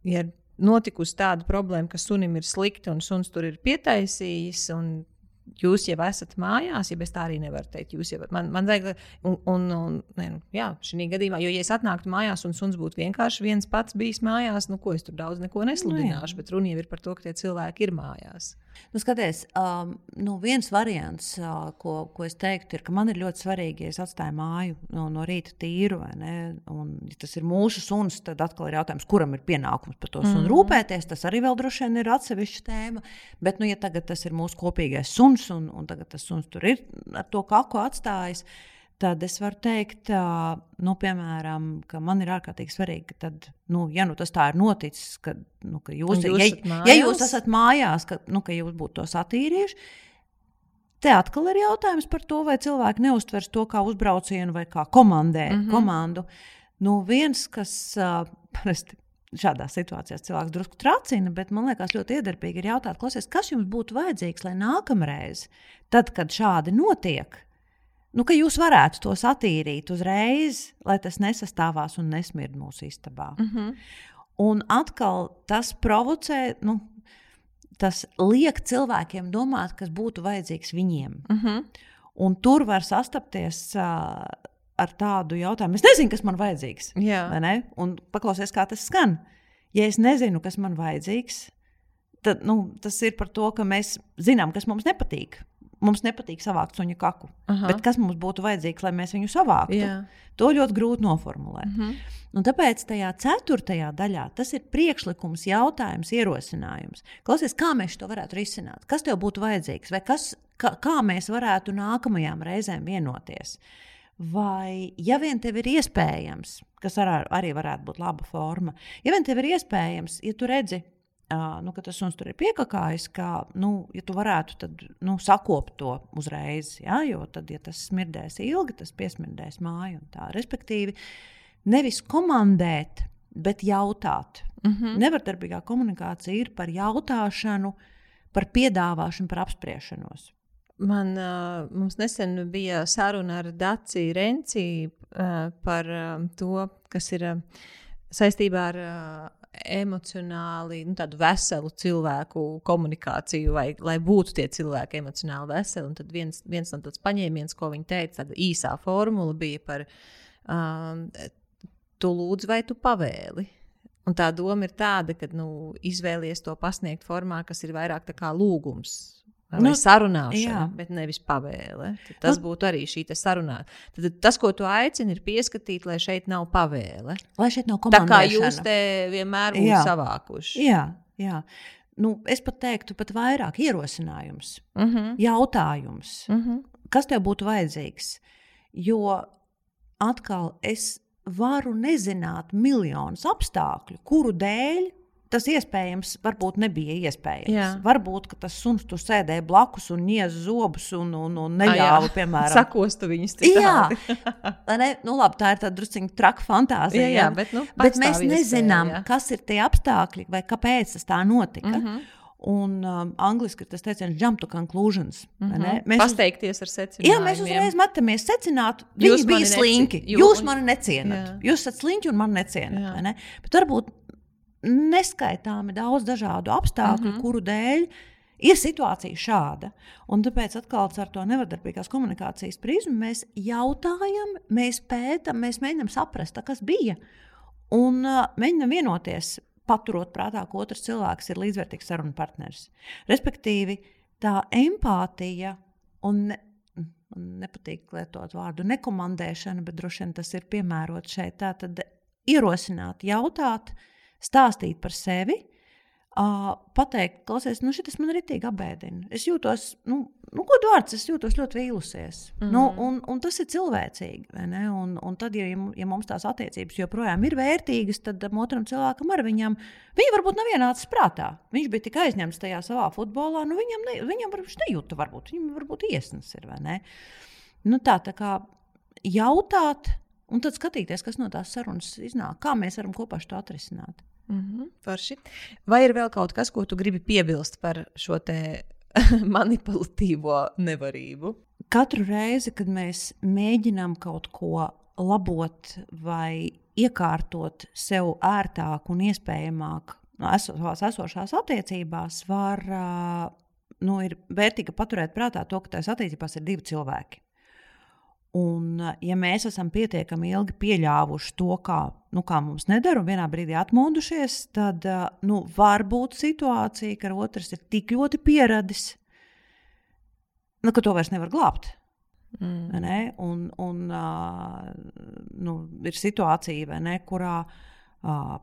ja notikusi tāda problēma, ka sunim ir slikti un suns tur ir pietaisījis. Jūs jau esat mājās, ja es tā arī nevaru teikt. Jūs jau man, man vajag, un, un, un ne, nu, jā, šī gadījumā, jo, ja es atnāktu mājās un suns būtu vienkārši viens pats bijis mājās, nu, ko es tur daudz neko nesludināšu, nu, bet runa jau ir par to, ka tie cilvēki ir mājās. Nu, skaties, um, nu, viens variants, uh, ko, ko es teiktu, ir, ka man ir ļoti svarīgi, ja es atstāju māju no, no rīta tīru, un, ja tas ir mūsu suns, tad atkal ir jautājums, kuram ir pienākums par to sunu mm -hmm. rūpēties. Tas arī vēl droši vien ir atsevišķa tēma. Bet, nu, ja tagad tas ir mūsu kopīgais suns, un, un tagad tas suns tur ir ar to kaku atstājis, tad es varu teikt, nu, piemēram, ka man ir ārkārtīgi svarīgi, ka, tad, nu, ja nu, tas tā ir noticis, ka, nu, ka jūs, jūs, ja, ja jūs esat mājās, ka, nu, ka jūs būtu to satīrījuši. Te atkal ir jautājums par to, vai cilvēki neustvers to kā uzbraucienu vai kā komandē, mm -hmm. komandu. Nu, viens, kas uh, parasti šādās situācijās cilvēks drusku tracina, bet man liekas, ļoti iedarbīgi ir jautāt, klausies, kas jums būtu vajadzīgs, lai nākamreiz, tad, kad šādi notiek, nu, ka jūs varētu tos attīrīt uzreiz, lai tas nesastāvās un nesmird mūsu istabā. Mm -hmm. Un atkal tas provocē, nu, tas liek cilvēkiem domāt, kas būtu vajadzīgs viņiem. Mm -hmm. Un tur var sastapties uh, ar tādu jautājumu. Es nezinu, kas man vajadzīgs. Un paklausies, kā tas skan. Ja es nezinu, kas man vajadzīgs, tad nu, tas ir par to, ka mēs zinām, kas mums nepatīk. Mums nepatīk savākt suņa kaku. Aha. Bet kas mums būtu vajadzīgs, lai mēs viņu savāktu? Jā. To ļoti grūti noformulēt. Uh mhm. -huh. Un tāpēc tajā ceturtajā daļā tas ir priekšlikums, jautājums, ierosinājums. Klausies, kā mēs to varētu risināt? Kas tev būtu vajadzīgs? Vai kas, kā, kā mēs varētu nākamajām reizēm vienoties? Vai, ja vien tev ir iespējams, kas ar, arī varētu būt laba forma, ja vien tev ir iespējams, ja tu redzi, nu, ka tas suns tur ir piekakājis, ka, nu, ja tu varētu tad, nu, sakopt to uzreiz, ja, jo tad, ja tas smirdēs ilgi, tas piesmirdēs māju. Respektīvi, nevis komandēt, bet jautāt. Mm -hmm. Nevardarbīgā komunikācija ir par jautāšanu, par piedāvāšanu, par apspriešanos. Man, uh, mums nesen bija saruna ar Dāciju Renci uh, par uh, to, kas ir uh, saistībā ar uh, emocionāli nu, veselu cilvēku komunikāciju, vai lai būtu tie cilvēki emocionāli veseli. Un tad viens, viens no tādiem paņēmieniem, ko viņi teica, tāda īsā formula bija par um, tu lūdzu vai tu pavēli. Un tā doma ir tāda, ka nu, izvēlies to pasniegt formā, kas ir vairāk kā lūgums Vai nu, sarunāšana, jā. bet nevis pavēle. Tad tas nu, būtu arī šī sarunā. Tad tas, ko tu aicini, ir pieskatīt, lai šeit nav pavēle. Lai šeit nav komandēšana. Tā kā jūs te vienmēr būtu savākuši. Jā, jā. Nu, es pat teiktu, pat vairāk ierosinājums, uh mhm. -huh. jautājums. Uh mhm. -huh. Kas tev būtu vajadzīgs? Jo atkal es varu nezināt miljonus apstākļu, kuru dēļ tas iespējams varbūt nebija iespējams. Jā. Varbūt tas suns tur sēdēja blakus un nieza zobus un, un, un neļāva, A, piemēram, sakostu viņus. Jā, ne, nu, labi, tā ir tāda druskuļa traka fantāzija. Jā, jā, bet, nu, bet mēs nezinām, iespēja, kas ir tie apstākļi vai kāpēc tas tā notika. Mm -hmm. Un um, angļuiski tas teiciens, jump to conclusions. Mm -hmm. Mēs pasteikties ar secinājumiem. Jā, mēs uzreiz metamies secināt, viņi bija slinki. Jūs un... mani necienat. Jūs esat slinki un man necienat. Ne? Bet varbūt neskaitāmi daudz dažādu apstākļu, mm -hmm. kuru dēļ ir situācija šāda. Un tāpēc atkal ar to nevardarbīgās komunikācijas prizmu mēs jautājam, mēs pētām, mēs mēģinām saprast, kas bija. Un uh, mēģinām vienoties, paturot prātā, ka otrs cilvēks ir līdzvērtīgs sarunu partneris. Respektīvi, tā empātija un ne, man nepatīk lietot vārdu nekomandēšana, bet droši vien tas ir piemērots šeit. Tā tad ierosināt, jautāt, stāstīt par sevi, uh, pateikt, klausies, nu šis man rītīgi apbēdina. Es jūtos, nu, nu ko vārds, es jūtos ļoti vīlusies. Mm -hmm. nu, un, un tas ir cilvēcīgi. Un, un tad, ja, ja mums tās attiecības joprojām ir vērtīgas, tad otram cilvēkam ar viņam, viņi varbūt nav vienāds prātā. Viņš bija tik aizņemts tajā savā futbolā, nu viņam, ne, viņam varbūt nejūta, varbūt viņam varbūt iesnas ir. Nu, tā, tā kā jautāt, un tad skatīties, kas no tās sarunas iznāk, kā mēs varam kopā to atrisināt. Mm -hmm, forši. Vai ir vēl kaut kas, ko tu gribi piebilst par šo manipulatīvo nevarību? Katru reizi, kad mēs mēģinām kaut ko labot vai iekārtot sev ērtāk un iespējamāk no esošās, esošās attiecībās, var, nu, ir vērtīgi paturēt prātā to, ka tajās attiecībās ir divi cilvēki. Un, ja mēs esam pietiekami ilgi pieļāvuši to, kā, nu, kā mums nedara, un vienā brīdī atmodušies, tad nu, var būt situācija, ka otrs ir tik ļoti pieradis, nu, ka to vairs nevar glābt. Mm. Ne? Un, un, uh, nu, ir situācija, ne, kurā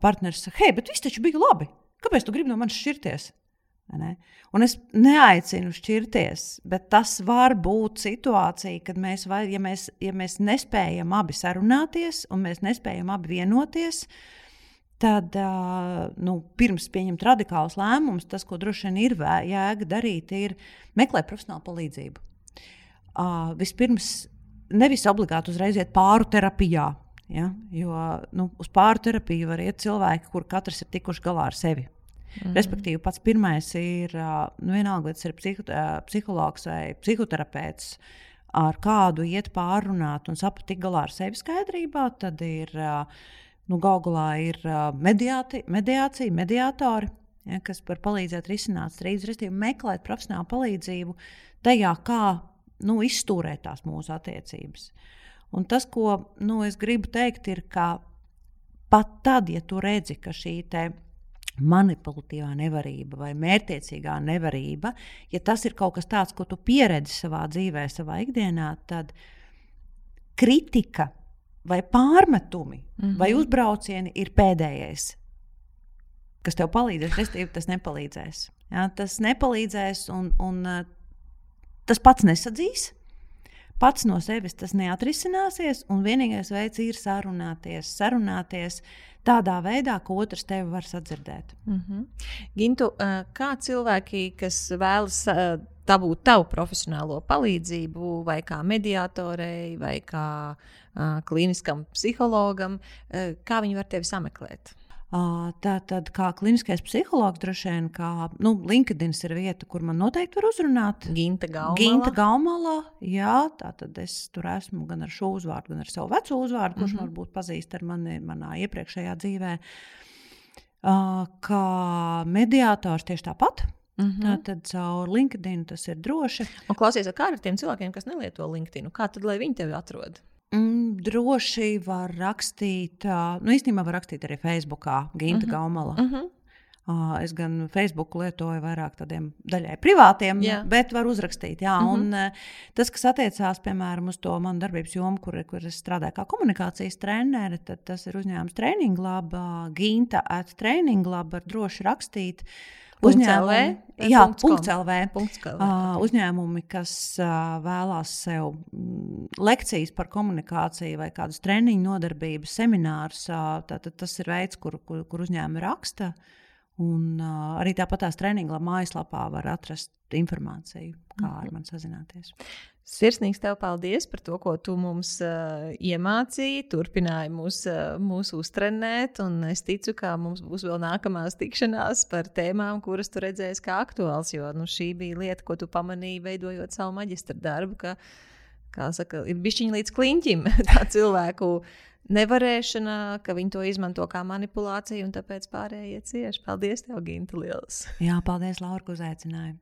partneris saka, hei, bet viss taču bija labi. Kāpēc tu gribi no manis šķirties? Un es neaicinu šķirties, bet tas var būt situācija, kad mēs, vai, ja mēs, ja mēs nespējam abi sarunāties un mēs nespējam abi vienoties. Tad, nu, pirms pieņemt radikālus lēmumus, tas, ko droši vien ir jēga darīt, ir meklēt profesionālu palīdzību. Uh, vispirms, nevis obligāti uzreiz iet pāri terapijā, Ja? Jo nu, uz pārterapiju var iet cilvēki, kur katrs ir tikuši galā ar sevi. Mm. Respektīvi, pats pirmais ir nu, vienalga, vai tas ir psiho, psihologs vai psihoterapeits, ar kādu iet pārunāt un saprast, galā ar sevi skaidrībā. Tad ir nu, galā ir mediāti, mediācija, mediātori, ja, kas var palīdzēt risināt strīdus, respektīvi, meklēt profesionālu palīdzību tajā, kā nu, izstūrēt tās mūsu attiecības. Un tas, ko nu, es gribu teikt, ir, ka pat tad, ja tu redzi, ka šī manipulatīvā nevarība vai mērķiecīgā nevarība, ja tas ir kaut kas tāds, ko tu pieredzi savā dzīvē, savā ikdienā, tad kritika vai pārmetumi mm -hmm. vai uzbraucieni ir pēdējais, kas tev palīdzēs. Respektīvi, tas nepalīdzēs. Ja, tas nepalīdzēs, un, un uh, tas pats nesadzīs. Pats no sevis tas neatrisināsies, un vienīgais veids ir sarunāties, sarunāties, tādā veidā, ka otrs tevi var sadzirdēt. Mm -hmm. Gintu, kā cilvēki, kas vēlas dabūt tavu profesionālo palīdzību, vai kā mediatorei, vai kā klīniskam psihologam, kā viņi var tevi sameklēt? Tā tad, kā kliniskais psihologs, droši vien, kā nu, LinkedIn ir vieta, kur man noteikti var uzrunāt. Ginta Gaumala. Ginta Gaumala jā, tā tad es tur esmu gan ar šo uzvārdu, gan ar savu veco uzvārdu, kurš mm -hmm. varbūt pazīst ar mani manā iepriekšējā dzīvē. Kā mediātors tieši tāpat. Mm -hmm. Tā tad caur LinkedIn tas ir droši. Un klausies, kā ar tiem cilvēkiem, kas nelieto LinkedIn? Kā tad, lai viņi tevi atrod? Mm, droši var rakstīt, nu īstenībā var rakstīt arī Facebookā, Ginta uh mhm. -huh. Gaumala. Uh -huh. Uh, es gan Facebook lietoju vairāk tādiem daļai privātiem, yeah. bet varu uzrakstīt. Jā, uh -huh. un, uh, tas, kas attiecās piemēram uz to manu darbības jomu, kur, kur es strādāju kā komunikācijas treneris, tad tas ir uzņēmums Training Lab, uh, Ginta at Training Lab, var droši rakstīt. Uh, Uzņēmumi, jā, punkts LV. Punkts LV. Uh, uzņēmumi, kas uh, vēlās sev mm, lekcijas par komunikāciju vai kādas treniņu nodarbības, seminārus, uh, tad tas ir veids, kur, kur, kur uzņēmumi raksta. Un, uh, arī tāpat tās treniņa mājaslapā var atrast informāciju, kā ar mhm. mani sazināties. Sirsnīgs tev paldies par to, ko tu mums uh, iemācīji. Turpināji mūs, uh, mūs uztrenēt, es ticu, ka mums būs vēl nākamās tikšanās par tēmām, kuras tu redzēsi kā aktuāls. Jo nu, šī bija lieta, ko tu pamanīji, veidojot savu maģistra darbu. Ka, kā saka, ir bišķiņa līdz kliņķim tā cilvēku nevarēšana, ka viņi to izmanto kā manipulāciju, un tāpēc pārējie cieši. Paldies, tev, Ginta, liels! Jā, paldies, Laura, ka uzaicināji!